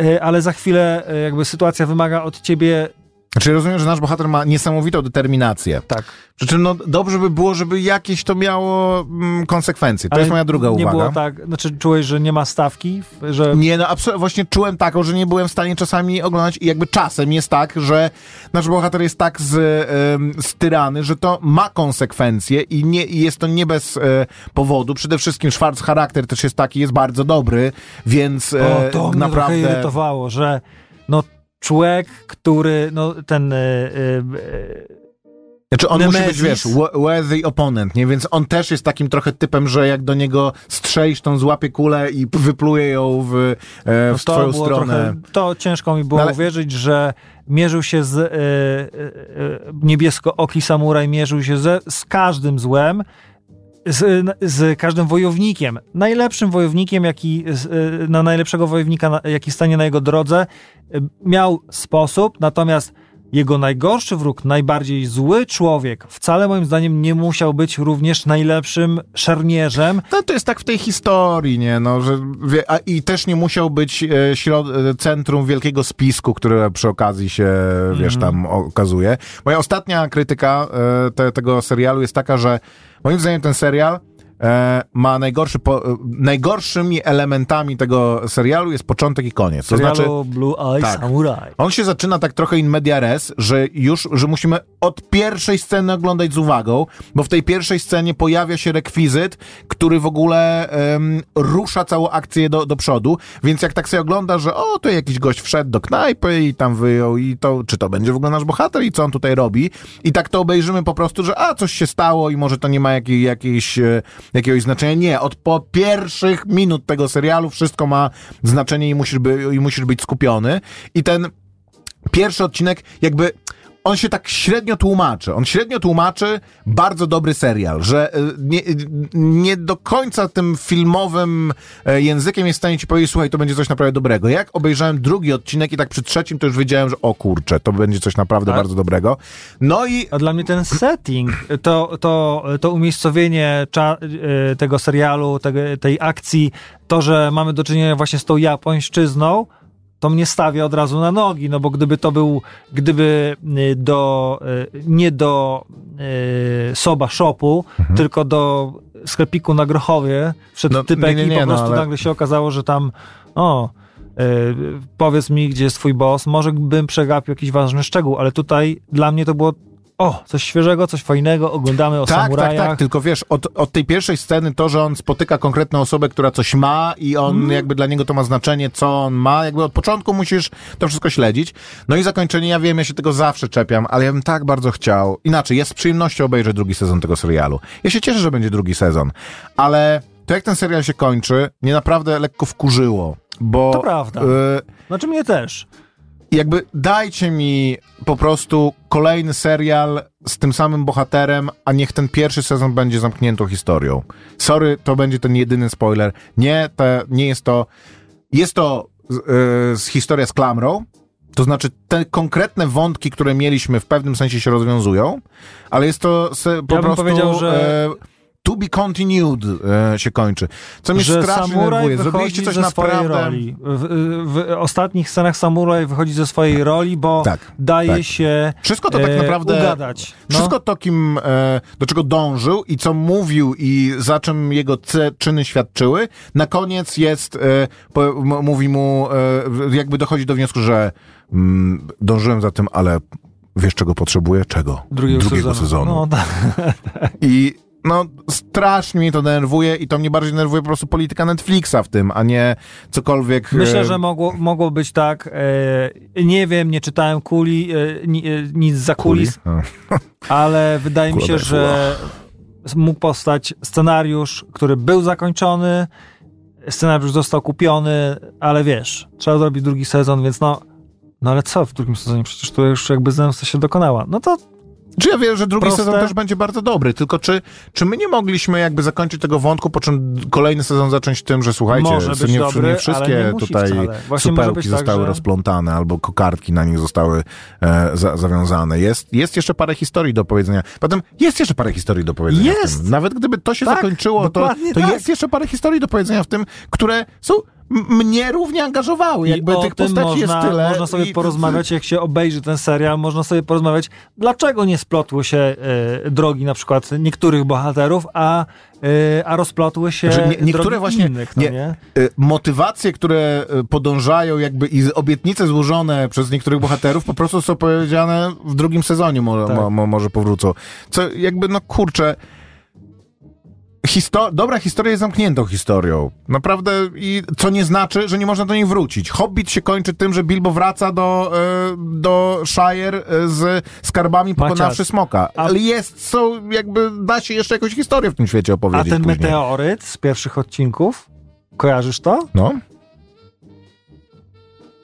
e, ale za chwilę e, jakby sytuacja wymaga od ciebie Znaczy rozumiem, że nasz bohater ma niesamowitą determinację. tak. Przy czym no, dobrze by było, żeby jakieś to miało mm, konsekwencje. To Ale jest moja druga nie uwaga. było tak, znaczy czułeś, że nie ma stawki, że Nie, no absolutnie, właśnie czułem taką, że nie byłem w stanie czasami oglądać i jakby czasem jest tak, że nasz bohater jest tak z, styrany, że to ma konsekwencje i, nie, i jest to nie bez e, powodu. Przede wszystkim Schwarz charakter też jest taki, jest bardzo dobry, więc e, o, to mnie naprawdę... irytowało, że no człowiek, który, no ten e, e, Znaczy on musi być, wiesz, wo- worthy opponent, nie? Więc on też jest takim trochę typem, że jak do niego strzelisz, tą złapie kulę i wypluje ją w, e, no w twoją było stronę. Trochę, to ciężko mi było No ale- uwierzyć, że mierzył się z e, e, e, niebiesko-oki samuraj, mierzył się ze, z każdym złem, z, z każdym wojownikiem. Najlepszym wojownikiem, jaki, na najlepszego wojownika, jaki stanie na jego drodze, miał sposób, natomiast jego najgorszy wróg, najbardziej zły człowiek, wcale moim zdaniem nie musiał być również najlepszym szermierzem, No to jest tak w tej historii, nie? No, że, a, I też nie musiał być e, środ- e, centrum wielkiego spisku, które przy okazji się, wiesz, tam okazuje. Moja ostatnia krytyka e, te, tego serialu jest taka, że moim zdaniem ten serial e, ma najgorszy, po, e, najgorszymi elementami tego serialu jest początek i koniec. To serialu znaczy, Blue Eye tak. Samurai. on się zaczyna tak trochę in media res, że już, że musimy od pierwszej sceny oglądać z uwagą, bo w tej pierwszej scenie pojawia się rekwizyt, który w ogóle em, rusza całą akcję do, do przodu, więc jak tak sobie ogląda, że o, to jakiś gość wszedł do knajpy i tam wyjął i to, czy to będzie w ogóle nasz bohater i co on tutaj robi? I tak to obejrzymy po prostu, że a, coś się stało i może to nie ma jakiej, jakiejś, e, jakiegoś znaczenia. Nie, od po pierwszych minut tego serialu wszystko ma znaczenie i musisz, by, i musisz być skupiony. I ten pierwszy odcinek jakby on się tak średnio tłumaczy. On średnio tłumaczy bardzo dobry serial, że y, nie, nie do końca tym filmowym e, językiem jest w stanie ci powiedzieć, słuchaj, to będzie coś naprawdę dobrego. Jak obejrzałem drugi odcinek i tak przy trzecim to już wiedziałem, że o kurczę, to będzie coś naprawdę Tak? bardzo dobrego. No i A dla mnie ten setting, to, to, to umiejscowienie y, tego serialu, tej akcji, to, że mamy do czynienia właśnie z tą japońszczyzną, to mnie stawia od razu na nogi, no bo gdyby to był, gdyby y, do, y, nie do y, Soba Shopu, tylko do sklepiku na Grochowie wszedł No, typek nie, nie, i nie, po no, prostu ale- nagle się okazało, że tam o, y, powiedz mi, gdzie jest twój boss, może bym przegapił jakiś ważny szczegół, ale tutaj dla mnie to było o, coś świeżego, coś fajnego, oglądamy o tak, tak, samurajach. tak, tylko wiesz, od, od tej pierwszej sceny to, że on spotyka konkretną osobę, która coś ma i on Mhm. jakby dla niego to ma znaczenie, co on ma, jakby od początku musisz to wszystko śledzić. No i zakończenie, ja wiem, ja się tego zawsze czepiam, ale ja bym tak bardzo chciał. Inaczej, ja z przyjemnością obejrzę drugi sezon tego serialu. Ja się cieszę, że będzie drugi sezon, ale to jak ten serial się kończy, mnie naprawdę lekko wkurzyło, bo... To prawda. y, Znaczy mnie też. Jakby dajcie mi po prostu kolejny serial z tym samym bohaterem, a niech ten pierwszy sezon będzie zamkniętą historią. Sorry, to będzie ten jedyny spoiler. Nie, te, nie jest to. Jest to y, z historia z klamrą. To znaczy, te konkretne wątki, które mieliśmy, w pewnym sensie się rozwiązują, ale jest to se, po bym prostu. powiedział, że- e, To be continued e, się kończy. Co mnie że strasznie nerwuje. Zrobiliście coś naprawdę. roli. W, w ostatnich scenach samuraj wychodzi ze swojej roli, bo Tak, daje tak. się Wszystko to tak e, naprawdę. ugadać. No. Wszystko to, kim, e, do czego dążył i co mówił i za czym jego czyny świadczyły, na koniec jest, po, mówi mu, jakby dochodzi do wniosku, że mm, dążyłem za tym, ale wiesz czego potrzebuję? Czego? drugiego, sezonu. No, tak. I no, strasznie mnie to denerwuje i to mnie bardziej denerwuje po prostu polityka Netflixa w tym, a nie cokolwiek... Myślę, e, że mogło, mogło być tak. E, nie wiem, nie czytałem kuli, e, ni, e, nic za kulis, A. ale wydaje mi się, że mógł powstać scenariusz, który był zakończony, scenariusz został kupiony, ale wiesz, trzeba zrobić drugi sezon, więc no, no ale co w drugim sezonie? Przecież to już jakby zemsta się dokonała. No to Czy ja wiem, że drugi Proste. sezon też będzie bardzo dobry, tylko czy, czy my nie mogliśmy jakby zakończyć tego wątku, po czym kolejny sezon zacząć tym, że słuchajcie, Może być nie, dobry, nie wszystkie nie tutaj supełki tak, zostały że- rozplątane albo kokardki na nich zostały e, za, zawiązane. Jest, jest jeszcze parę historii do powiedzenia. Potem jest jeszcze parę historii do powiedzenia Jest! Nawet gdyby to się Tak, zakończyło, to, to tak. jest jeszcze parę historii do powiedzenia w tym, które są mnie równie angażowały. Jakby I tych postaci można, jest tyle. Można sobie i- porozmawiać, jak się obejrzy ten serial, można sobie porozmawiać, dlaczego nie splotły się e, drogi na przykład niektórych bohaterów, a, e, a rozplotły się Że nie- niektóre właśnie- innych, no nie- nie? y, motywacje, które y, podążają jakby i obietnice złożone przez niektórych bohaterów po prostu są powiedziane w drugim sezonie może, Tak. mo, mo, może powrócą. Co jakby, no kurczę, histo- dobra historia jest zamkniętą historią. Naprawdę i co nie znaczy, że nie można do niej wrócić. Hobbit się kończy tym, że Bilbo wraca do, y, do Shire y, z skarbami pokonawszy smoka. a- Ale jest, są jakby, da się jeszcze jakąś historię w tym świecie A opowiedzieć ten później. meteoryt z pierwszych odcinków, kojarzysz to? No.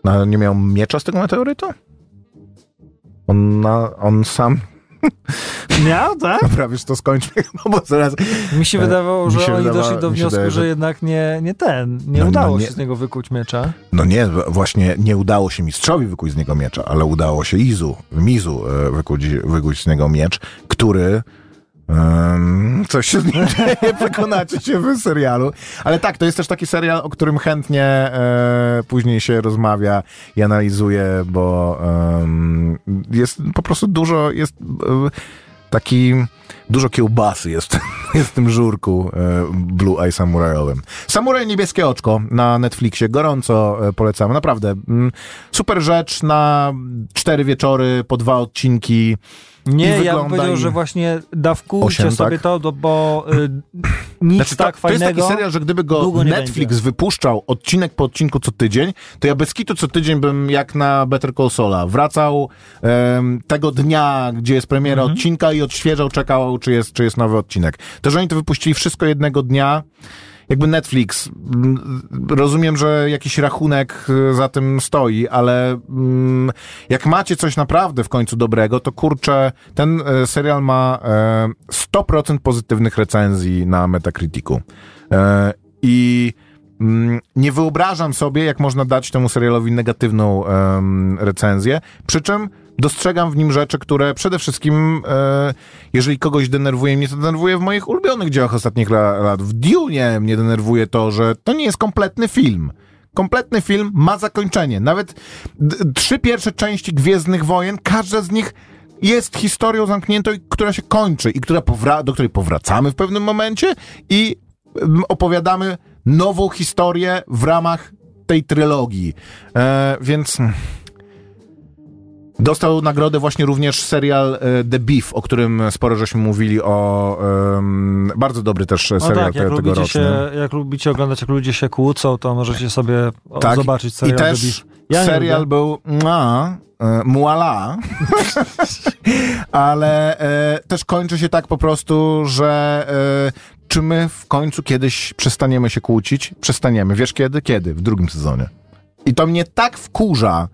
No, ale nie miał miecza z tego meteorytu? On, na, on sam... Miał, tak? Dobra, wiesz, to skończmy, no bo zaraz... Mi się E, wydawało, że się oni wydawa- doszli do wniosku, wydaje, że że- jednak nie, nie ten, nie No, no udało nie- się z niego wykuć miecza. No nie, właśnie nie udało się mistrzowi wykuć z niego miecza, ale udało się Izu, Mizu e, wykuć, wykuć z niego miecz, który... coś się z nim dzieje, przekonacie się w serialu. Ale tak, to jest też taki serial, o którym chętnie e, później się rozmawia i analizuje, bo em, jest po prostu dużo, jest... E, taki dużo kiełbasy jest, jest w tym żurku e, Blue Eye Samurajowym. Samuraj Niebieskie Oczko na Netflixie, gorąco e, polecamy, naprawdę. Super rzecz na cztery wieczory, po dwa odcinki. Nie, ja bym powiedział, i- że właśnie dawkujcie Osiem, sobie tak? to, do- bo y, nic Znaczy, to, tak to jest fajnego. taki serial, że gdyby go Netflix będzie. wypuszczał odcinek po odcinku co tydzień, to ja bez kitu co tydzień bym jak na Better Call Saula wracał em, tego dnia, gdzie jest premiera Mhm. odcinka i odświeżał, czekał, czy jest, czy jest nowy odcinek. To, że oni to wypuścili wszystko jednego dnia, jakby Netflix, mm, rozumiem, że jakiś rachunek y, za tym stoi, ale mm, jak macie coś naprawdę w końcu dobrego, to kurczę, ten e, serial ma e, 100% pozytywnych recenzji na Metacriticu. I mm, nie wyobrażam sobie, jak można dać temu serialowi negatywną recenzję, przy czym dostrzegam w nim rzeczy, które przede wszystkim, e, jeżeli kogoś denerwuje, mnie to denerwuje w moich ulubionych dziełach ostatnich la- lat. W Dune mnie denerwuje to, że to nie jest kompletny film. Kompletny film ma zakończenie. Nawet trzy pierwsze części Gwiezdnych Wojen, każda z nich jest historią zamkniętą, która się kończy i która do której powracamy w pewnym momencie i opowiadamy nową historię w ramach tej trylogii. E, więc mm, dostał nagrodę właśnie również serial e, The Beef, o którym sporo żeśmy mówili o em, bardzo dobry też No serial tak, jak lubicie, się, jak lubicie oglądać, jak ludzie się kłócą, to możecie sobie o, Tak, zobaczyć I serial też The Beef. Ja serial był mua, e, muala, ale e, też kończy się tak po prostu, że e, czy my w końcu kiedyś przestaniemy się kłócić? Przestaniemy. Wiesz kiedy? Kiedy? W drugim sezonie. I to mnie tak wkurza,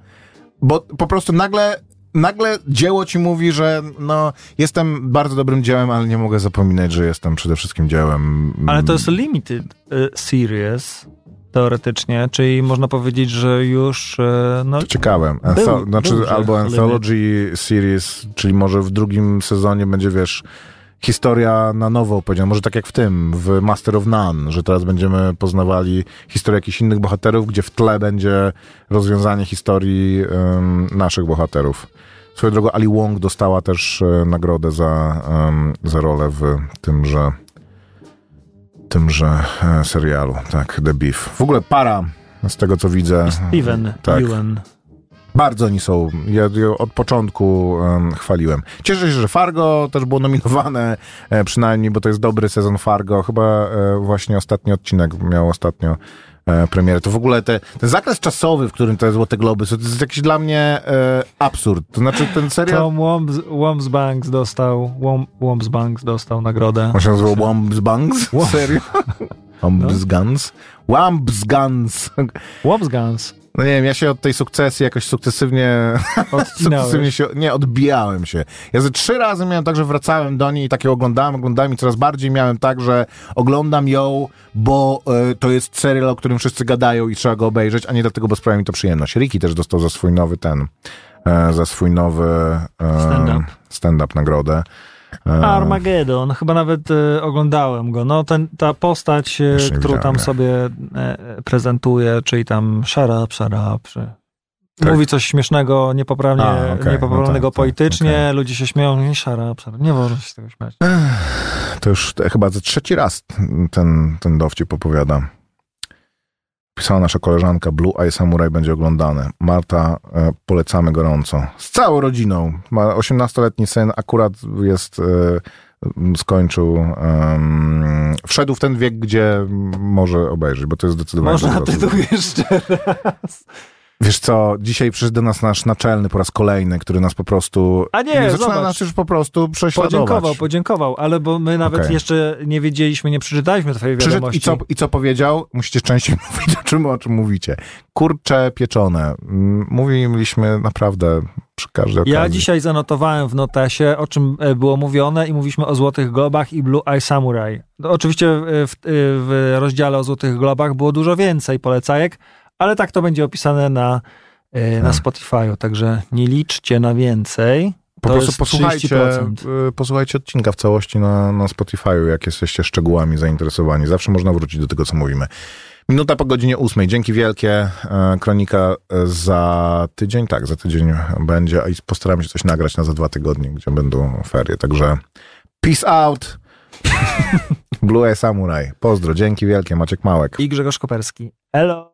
bo po prostu nagle nagle dzieło ci mówi, że no, jestem bardzo dobrym dziełem, ale nie mogę zapominać, że jestem przede wszystkim dziełem. Ale to jest limited y, series, teoretycznie, czyli można powiedzieć, że już y, no, To znaczy, albo. Anthology Series, czyli może w drugim sezonie będzie, wiesz, historia na nowo opowiedziana. Może tak jak w tym, w Master of None, że teraz będziemy poznawali historię jakichś innych bohaterów, gdzie w tle będzie rozwiązanie historii em, naszych bohaterów. Swoją drogą, Ali Wong dostała też e, nagrodę za, em, za rolę w tymże tymże e, serialu, tak, The Beef. W ogóle para, z tego co widzę. Steven tak. Ewan. Bardzo oni są. Ja od początku em, chwaliłem. Cieszę się, że Fargo też było nominowane, e, przynajmniej, bo to jest dobry sezon Fargo. Chyba e, właśnie ostatni odcinek miał ostatnio e, premierę. To w ogóle te, ten zakres czasowy, w którym te Złote Globy są, to jest jakiś dla mnie e, absurd. To znaczy ten serial... Tom Wombs, Wombsbanks dostał Wom, Wombsbanks dostał nagrodę. On się nazywał? Wam- Serio? Wambs Guns? Wambs Guns. No nie wiem, ja się od tej sukcesji jakoś sukcesywnie, sukcesywnie się, nie, odbijałem się. Ja ze trzy razy miałem tak, że wracałem do niej i takie oglądałem, oglądałem i coraz bardziej miałem tak, że oglądam ją, bo e, to jest serial, o którym wszyscy gadają i trzeba go obejrzeć, a nie dlatego, bo sprawia mi to przyjemność. Ricky też dostał za swój nowy ten, e, za swój nowy e, Stand-up. stand-up nagrodę. E, Armageddon, chyba nawet e, oglądałem go. No, ten, ta postać, Jeszcze którą tam sobie e, prezentuje, czyli tam shut up, czy... Tak. Mówi coś śmiesznego, niepoprawnie, A, okej, niepoprawnego no tak, tak, politycznie, ludzie się śmieją, nie shut up. Nie można się z tego śmiać. To już te, chyba za trzeci raz ten, ten dowcip opowiada. Pisała nasza koleżanka Blue Eye Samurai będzie oglądany. Marta, e, polecamy gorąco. Z całą rodziną. Ma 18-letni syn, akurat jest, e, skończył, wszedł w ten wiek, gdzie może obejrzeć, bo to jest zdecydowanie Można tytuł jeszcze raz. Wiesz co, dzisiaj przyszedł do nas nasz naczelny po raz kolejny, który nas po prostu... A nie, zaczyna zobacz. nas już po prostu prześladować. Podziękował, podziękował, ale bo my nawet Okej. jeszcze nie wiedzieliśmy, nie przeczytaliśmy twojej Przyszedł wiadomości. i co, i co powiedział? Musicie częściej mówić, o czym, o czym mówicie. Kurcze pieczone. Mówiliśmy naprawdę przy każdej okazji. Ja dzisiaj zanotowałem w notesie, o czym e, było mówione i mówiliśmy o Złotych Globach i Blue Eye Samurai. No, oczywiście w, e, w rozdziale o Złotych Globach było dużo więcej polecajek, ale tak to będzie opisane na, e, na Hmm. Spotify'u, także nie liczcie na więcej. po To prostu posłuchajcie, 30%. y, posłuchajcie odcinka w całości na, na Spotify'u, jak jesteście szczegółami zainteresowani. Zawsze można wrócić do tego, co mówimy. Minuta po godzinie ósmej. Dzięki wielkie. E, Kronika e, za tydzień, tak, za tydzień będzie i postaramy się coś nagrać na za dwa tygodnie, gdzie będą ferie. Także peace out. Blue Samurai. Pozdro, dzięki wielkie. Maciek Małek. I Grzegorz Koperski. Elo.